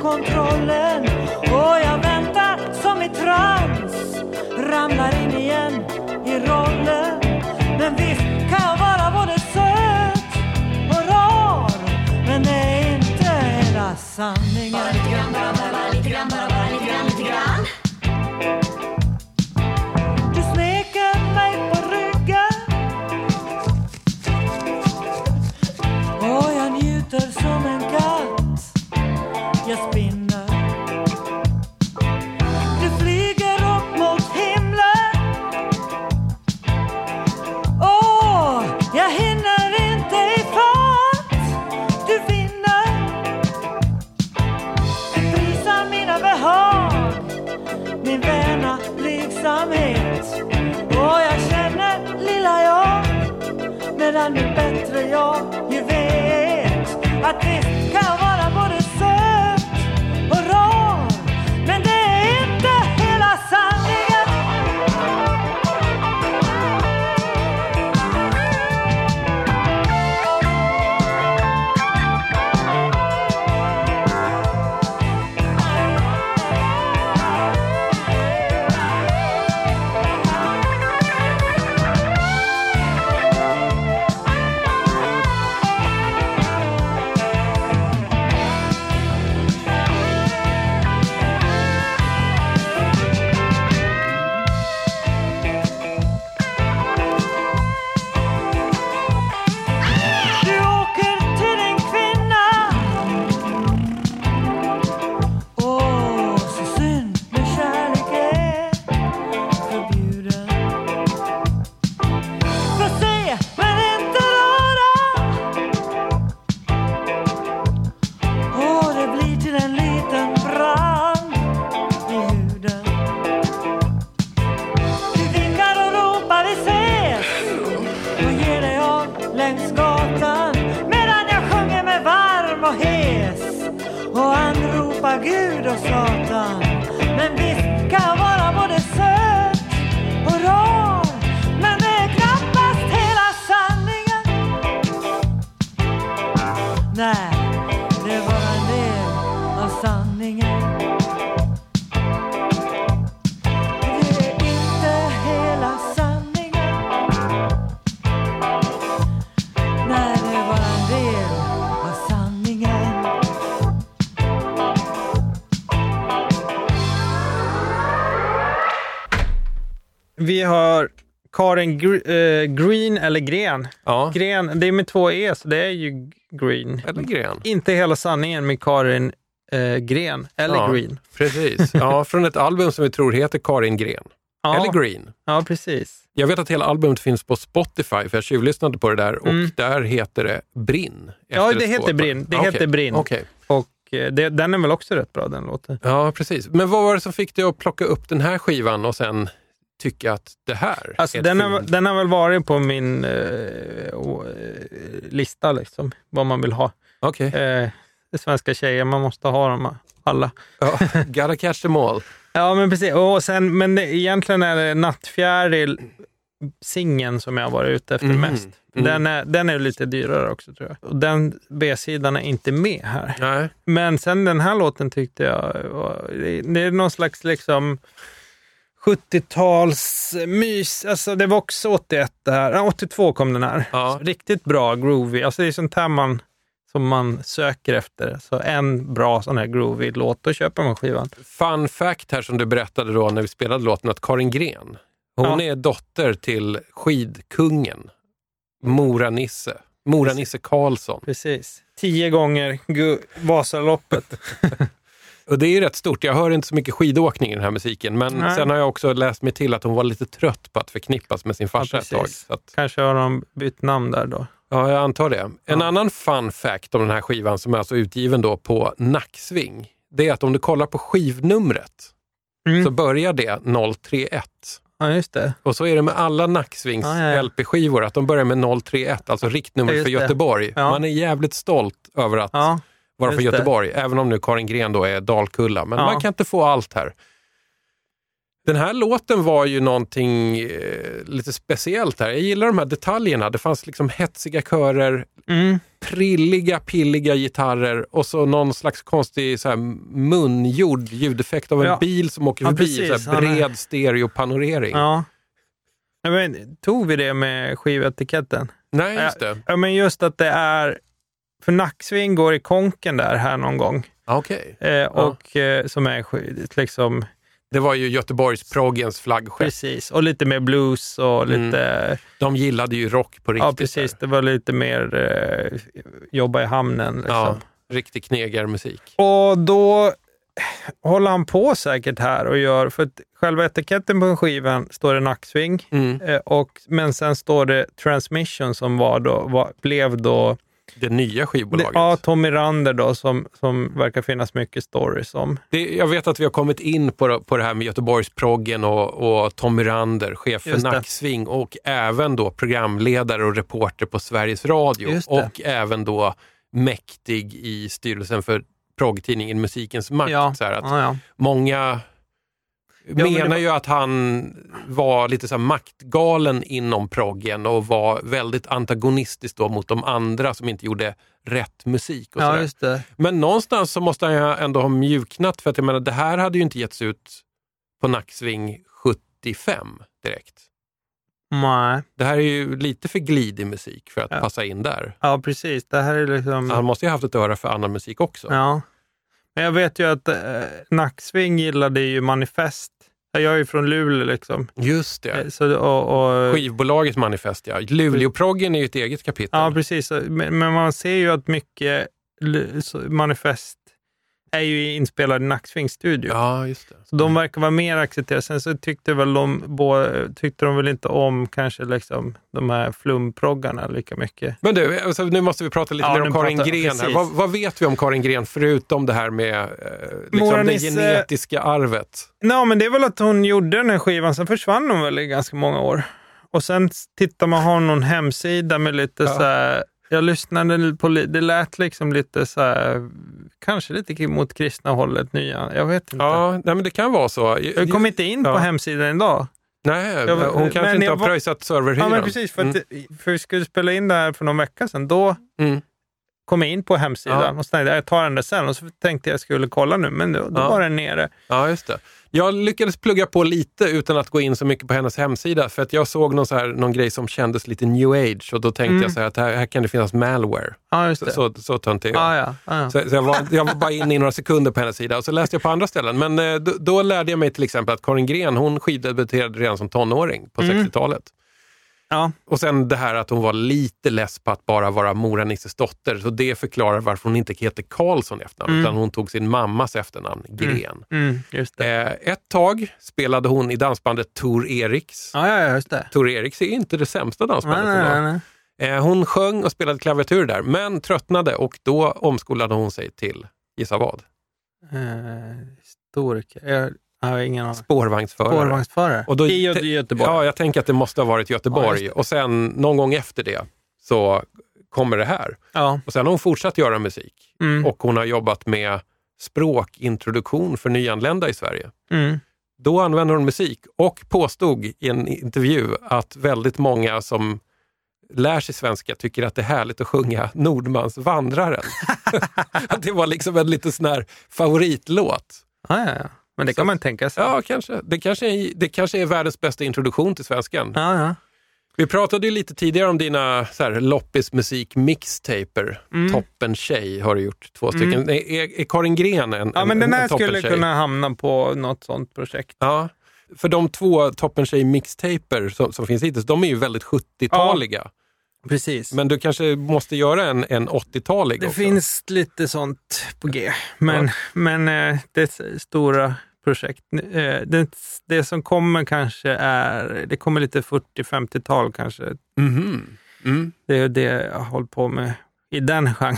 kontrollen. Och jag väntar som i trans. Ramlar in igen i rollen. Men visst kan jag vara både söt och rar. Men det är inte hela sanningen. porta Karin Gr- eh, Green, eller Gren. Ja, Gren, det är med två E, så det är ju Green. eller gren. Inte hela sanningen med Karin eh, Gren, eller Ja. Green. Precis. Ja, från ett album som vi tror heter Karin Gren. Ja, Eller Green. ja precis. Jag vet att hela albumet finns på Spotify, för jag tjuvlyssnade på det där och Mm. där heter det Brinn. Ja, det heter. Brinn. Det Okej, heter Brinn. Och eh, det, den är väl också rätt bra, den låten. Ja, precis. Men vad var det som fick dig att plocka upp den här skivan och sen tycka att det här Alltså, är den, har, den har väl varit på min eh, å- eh, lista, liksom, vad man vill ha. Okej. Eh, det svenska tjejer, man måste ha dem alla. Ja, gotta catch them all. Ja, men precis. Och sen, men det, egentligen är det Nattfjäril, singeln som jag har varit ute efter Mhm. mest. Mm. Den, är, den är lite dyrare också tror jag. Och den B-sidan är inte med här. Nej. Men sen den här låten tyckte jag var, det, det är någon slags liksom 70-tals mys. Alltså det var också 81 det här. Ja, 82 kom den här. Ja. Riktigt bra groovy. Alltså det är sånt här man, som man söker efter. Så en bra sån här groovy låt, då köper man skivan. Fun fact här som du berättade då när vi spelade låten, att Karin Gren, hon Ja. är dotter till skidkungen Mora-Nisse. Mora-Nisse Karlsson. Precis. Tio gånger Vasaloppet. Och det är ju rätt stort. Jag hör inte så mycket skidåkning i den här musiken, men Nej. sen har jag också läst mig till att hon var lite trött på att förknippas med sin farsa ett tag. att, Kanske har de bytt namn där då. ja, jag antar det. En Ja. annan fun fact om den här skivan som är alltså utgiven då på Nacksving, det är att om du kollar på skivnumret Mm. så börjar det 031. Ja, just det. Och så är det med alla Nacksvings Ja, ja, ja. LP-skivor, att de börjar med 031, alltså riktnummer Ja, för. Göteborg. Ja. Man är jävligt stolt över att Ja, vara från. Göteborg, även om nu Karin Gren då är Dalkulla. Men Ja. man kan inte få allt här. Den här låten var ju någonting eh, lite speciellt här. Jag gillar de här detaljerna. Det fanns liksom hetsiga körer, mm. prilliga, pilliga gitarrer och så någon slags konstig så här, mungjord ljudeffekt av en Ja. bil som åker Ja, förbi. precis. Så här, Han är- bred stereopanorering. Ja, Men, tog vi det med skivetiketten? Nej, just det. Ja, men just att det är... För Nacksving går i konken där här någon gång. Ah, Okej. Eh, och eh, som är liksom, Det var ju Göteborgs proggens flaggskepp. precis. Och lite mer blues och Mm. lite... De gillade ju rock på riktigt. Ja, precis. där. Det var lite mer eh, jobba i hamnen. Liksom. Ja, riktig knegarmusik. Och då håller han på säkert här och gör, för att själva etiketten på skivan står det Nacksving, Mm. eh, och, men sen står det Transmission som var då, var, blev då det nya Det, skivbolaget. ja, Tommy Rander då, som, som verkar finnas mycket stories om. Det, jag vet att vi har kommit in på, på det här med Göteborgsproggen och, och Tommy Rander, chef för. Nacksving och även då programledare och reporter på Sveriges Radio och även då mäktig i styrelsen för proggtidningen Musikens Makt. Ja, Så att ja, ja. Många menar var- ju att han var lite så maktgalen inom proggen och var väldigt antagonistisk då mot de andra som inte gjorde rätt musik. Och ja just det. Men någonstans så måste han ju ändå ha mjuknat för att jag menar, det här hade ju inte getts ut på Nacksving 75 direkt. Nej. Det här är ju lite för glidig musik för att Ja. passa in där. Ja, precis. Det här är liksom... Så han måste ju ha haft ett öra för annan musik också. Ja. Men jag vet ju att eh, Nacksving gillade ju Manifest. Jag är ju från Luleå liksom. Just det. Eh, Så, och, och, Skivbolaget Manifest, ja. Luleåproggen är ju ett eget kapitel. ja, precis. Men, men man ser ju att mycket Manifest är ju inspelad i Nacksvings studio. Ja, just det. Så de verkar vara mer accepterade. Sen så tyckte väl de, båda, tyckte de väl inte om kanske liksom de här flumproggarna lika mycket. Men du, alltså, nu måste vi prata lite Ja, mer om Karin pratar- Gren. Här. Vad, vad vet vi om Karin Gren förutom det här med eh, liksom det genetiska arvet? Ja, men det är väl att hon gjorde den här skivan, sen försvann hon väl i ganska många år. Och sen tittar man, har någon hemsida med lite Ja. så här, jag lyssnade på, det lät liksom lite så här, kanske lite mot kristna hållet nya, jag vet inte. Ja, nej, men det kan vara så. Jag kom inte in på Ja. hemsidan idag. Nej, Jag- hon kanske inte har var- pröjsat serverhyran. Ja, men precis. För, att, för vi skulle spela in det här för någon vecka sedan. Då Mm. Kom jag in på hemsidan Ja. och så tänkte jag, tar den där sen. Och så tänkte jag skulle kolla nu, men då, då Ja. var den nere. Ja, just det. Jag lyckades plugga på lite utan att gå in så mycket på hennes hemsida för att jag såg någon, så här, någon grej som kändes lite new age och då tänkte Mm. jag så här att här, här kan det finnas malware. Ja, just Så, det. så, så töntig är jag. ah, ja. Ah, ja. Så, så jag, var, jag var bara inne i några sekunder på hennes sida och så läste jag på andra ställen. Men eh, då, då lärde jag mig till exempel att Karin Gren hon skiddebuterade redan som tonåring på Mm. 60-talet. Ja. Och sen det här att hon var lite less på att bara vara Mora Nisses dotter. Så det förklarar varför hon inte heter Karlsson i efternamn, Mm. utan hon tog sin mammas efternamn, Gren. Mm, det. Eh, ett tag spelade hon i dansbandet Tor Eriks. Ja, ja, just det. Tor Eriks är inte det sämsta Nej, dansbandet nej, idag. nej, nej. Eh, hon sjöng och spelade klaviatur där, men tröttnade och då omskolade hon sig till, gissa vad? Eh, historiker. Jag, ingen. Spårvagnsförare. Spårvagnsförare. Och då- I Gö- Göteborg. Ja, jag tänker att det måste ha varit Ja, Göteborg. just och sen någon gång efter det så kommer det här. Ja. Och sen har hon fortsatt göra musik. Mm. Och hon har jobbat med språkintroduktion för nyanlända i Sverige. Mm. Då använde hon musik och påstod i en intervju att väldigt många som lär sig svenska tycker att det är härligt att sjunga Nordmans Vandraren. Det var liksom en lite sån här favoritlåt. Ja, ja, ja. Men det Så- kan man tänka sig. Ja, kanske. Det kanske är, det kanske är världens bästa introduktion till svenskan. Ja, ja. Vi pratade ju lite tidigare om dina så här, loppismusik mixtaper. Mm. Toppen tjej har du gjort två stycken. Är, är, är Karin Gren en, ja en, men den en här skulle kunna hamna på något sånt projekt. Ja, för de två Toppen tjej mixtaper som, som finns hittills, de är ju väldigt 70-taliga. Precis. Men du kanske måste göra en, en 80-talig det också? finns lite sånt på G. Men, men eh, det är stora projekt. Eh, det, det som kommer kanske är, det kommer lite 40-50-tal kanske. Mhm. Mm. Det är det jag har hållit på med i den genren.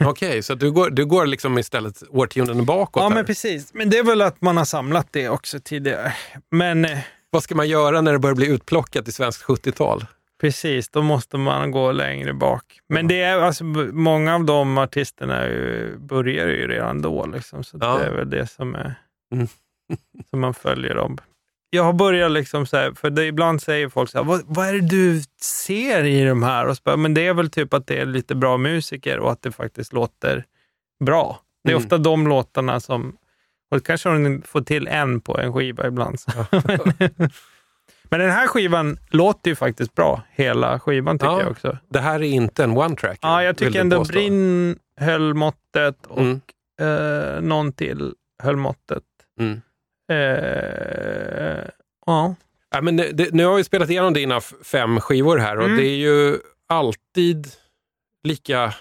Okej, så du går, du går liksom istället årtionden bakåt Ja, här. men precis. Men det är väl att man har samlat det också tidigare. Men eh, Vad ska man göra när det börjar bli utplockat i svenskt 70-tal? Precis, då måste man gå längre bak. Men det är alltså, många av de artisterna ju, börjar ju redan då. Liksom, så Ja. det är väl det som, är, Mm. som man följer dem. Jag har börjat liksom så här, för det, ibland säger folk så här, vad, vad är det du ser i de här? Och så men det är väl typ att det är lite bra musiker och att det faktiskt låter bra. Det är Mm. ofta de låtarna som, och kanske hon får till en på en skiva ibland. Så. men, men den här skivan låter ju faktiskt bra, hela skivan tycker Ja. jag också. Det här är inte en one-track. Ja, jag tycker ändå. Brinn höll måttet och Mm. eh, någon till höll måttet. Mm. Eh, ja. Ja, men det, nu har vi spelat igenom dina fem skivor här och Mm. det är ju alltid lika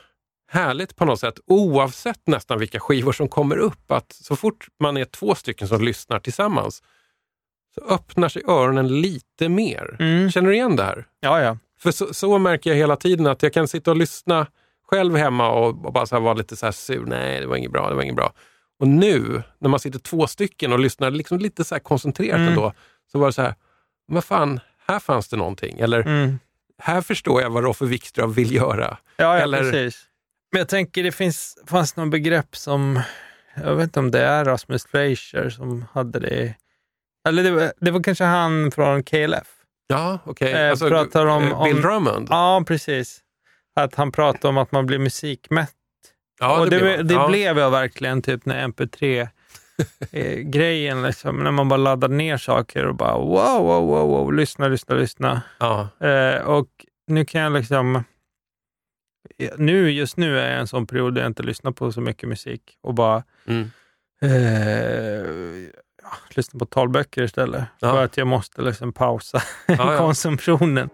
härligt på något sätt, oavsett nästan vilka skivor som kommer upp, att så fort man är två stycken som lyssnar tillsammans så öppnar sig öronen lite mer. Mm. Känner du igen det här? ja, ja. För så, så märker jag hela tiden att jag kan sitta och lyssna själv hemma och, och bara så här var lite så här sur. Nej, det var inget bra, det var inget bra. Och nu, när man sitter två stycken och lyssnar liksom lite så koncentrerat Mm. ändå, så var det så här, vad fan, här fanns det någonting. Eller, Mm. här förstår jag vad Roffe Wikström vill göra. Ja, ja Eller- precis. Men jag tänker det finns, fanns något begrepp som, jag vet inte om det är Rasmus Fleischer som hade det. Eller det var, det var kanske han från KLF. Ja, okej. Eh, Alltså, pratar om- eh, Bill om- Drummond? Ja, precis. Att han pratade om att man blir musikmätt. Ja, och det, blev han. det Ja. blev jag verkligen typ när MP3-grejen, liksom, när man bara laddade ner saker och bara wow, wow, wow, wow lyssna, lyssna, lyssna. Ja. Eh, och nu kan jag liksom... Nu, just nu är jag i en sån period där jag inte lyssnar på så mycket musik och bara Mm. eh, ja, lyssnar på talböcker istället. Ja. För att jag måste liksom pausa Ja, konsumtionen.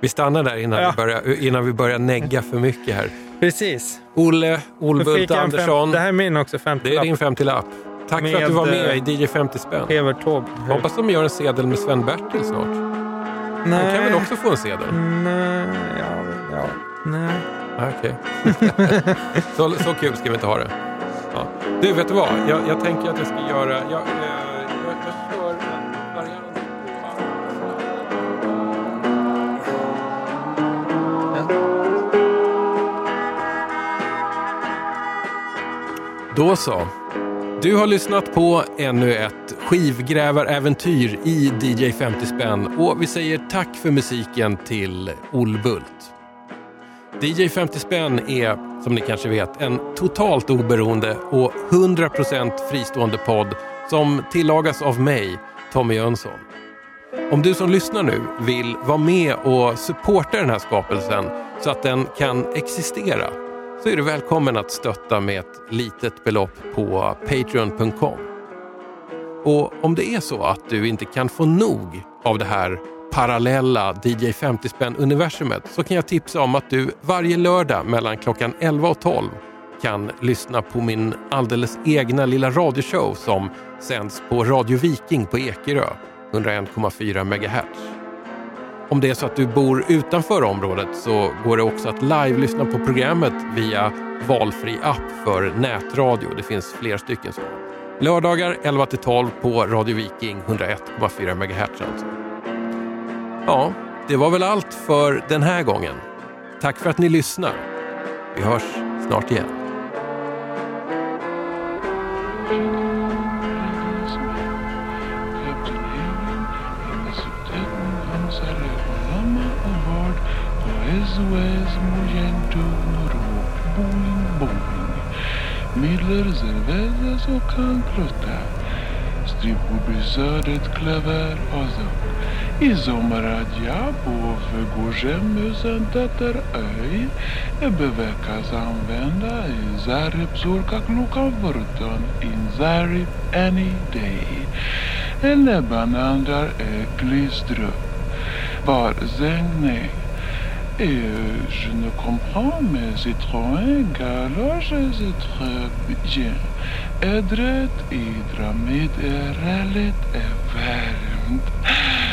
Vi stannar där innan, vi börjar, innan vi börjar negga för mycket här. Precis. Olle Olbult Andersson, Fem, det här är min också, det är 50 din 50-lapp. Tack för att du var Med, med i DJ 50 spänn. Evert Taube. Hoppas de gör en sedel med Sven-Bertil snart. Han kan väl också få en sedel? Nej, ja, ja, nej. Ah, Okej. så, så kul ska vi inte ha det. Ja. Du, vet du vad? Jag, jag tänker att jag ska göra... Jag, jag, jag, jag kör en variant. Då så. Du har lyssnat på ännu ett skivgrävaräventyr i DJ 50 spänn och vi säger tack för musiken till Olbult. DJ 50 spänn är, som ni kanske vet, en totalt oberoende och 100% fristående podd som tillagas av mig, Tommy Jönsson. Om du som lyssnar nu vill vara med och supporta den här skapelsen så att den kan existera så är du välkommen att stötta med ett litet belopp på patreon.com. Och om det är så att du inte kan få nog av det här parallella DJ 50 spänn universumet så kan jag tipsa om att du varje lördag mellan klockan 11 och 12 kan lyssna på min alldeles egna lilla radioshow som sänds på Radio Viking på Ekerö, 101,4 MHz. Om det är så att du bor utanför området så går det också att live-lyssna på programmet via valfri app för nätradio. Det finns flera stycken så. Lördagar 11 till 12 på Radio Viking 101,4 MHz alltså. Ja, det var väl allt för den här gången. Tack för att ni lyssnar. Vi hörs snart igen. Midler, cervezas och canklota. Strippor besödet klaver och så. I sommaradja på Förgårdshemhusen Tätter öj bevekas använda i Zarip Zorka klockan 14 in Zarip any day. Lebanon andrar är glistrup. Var zängning. Et euh, je ne comprends mais c'est trop mes étrons, galoches, étrons, edret, idramed, erelet, everent.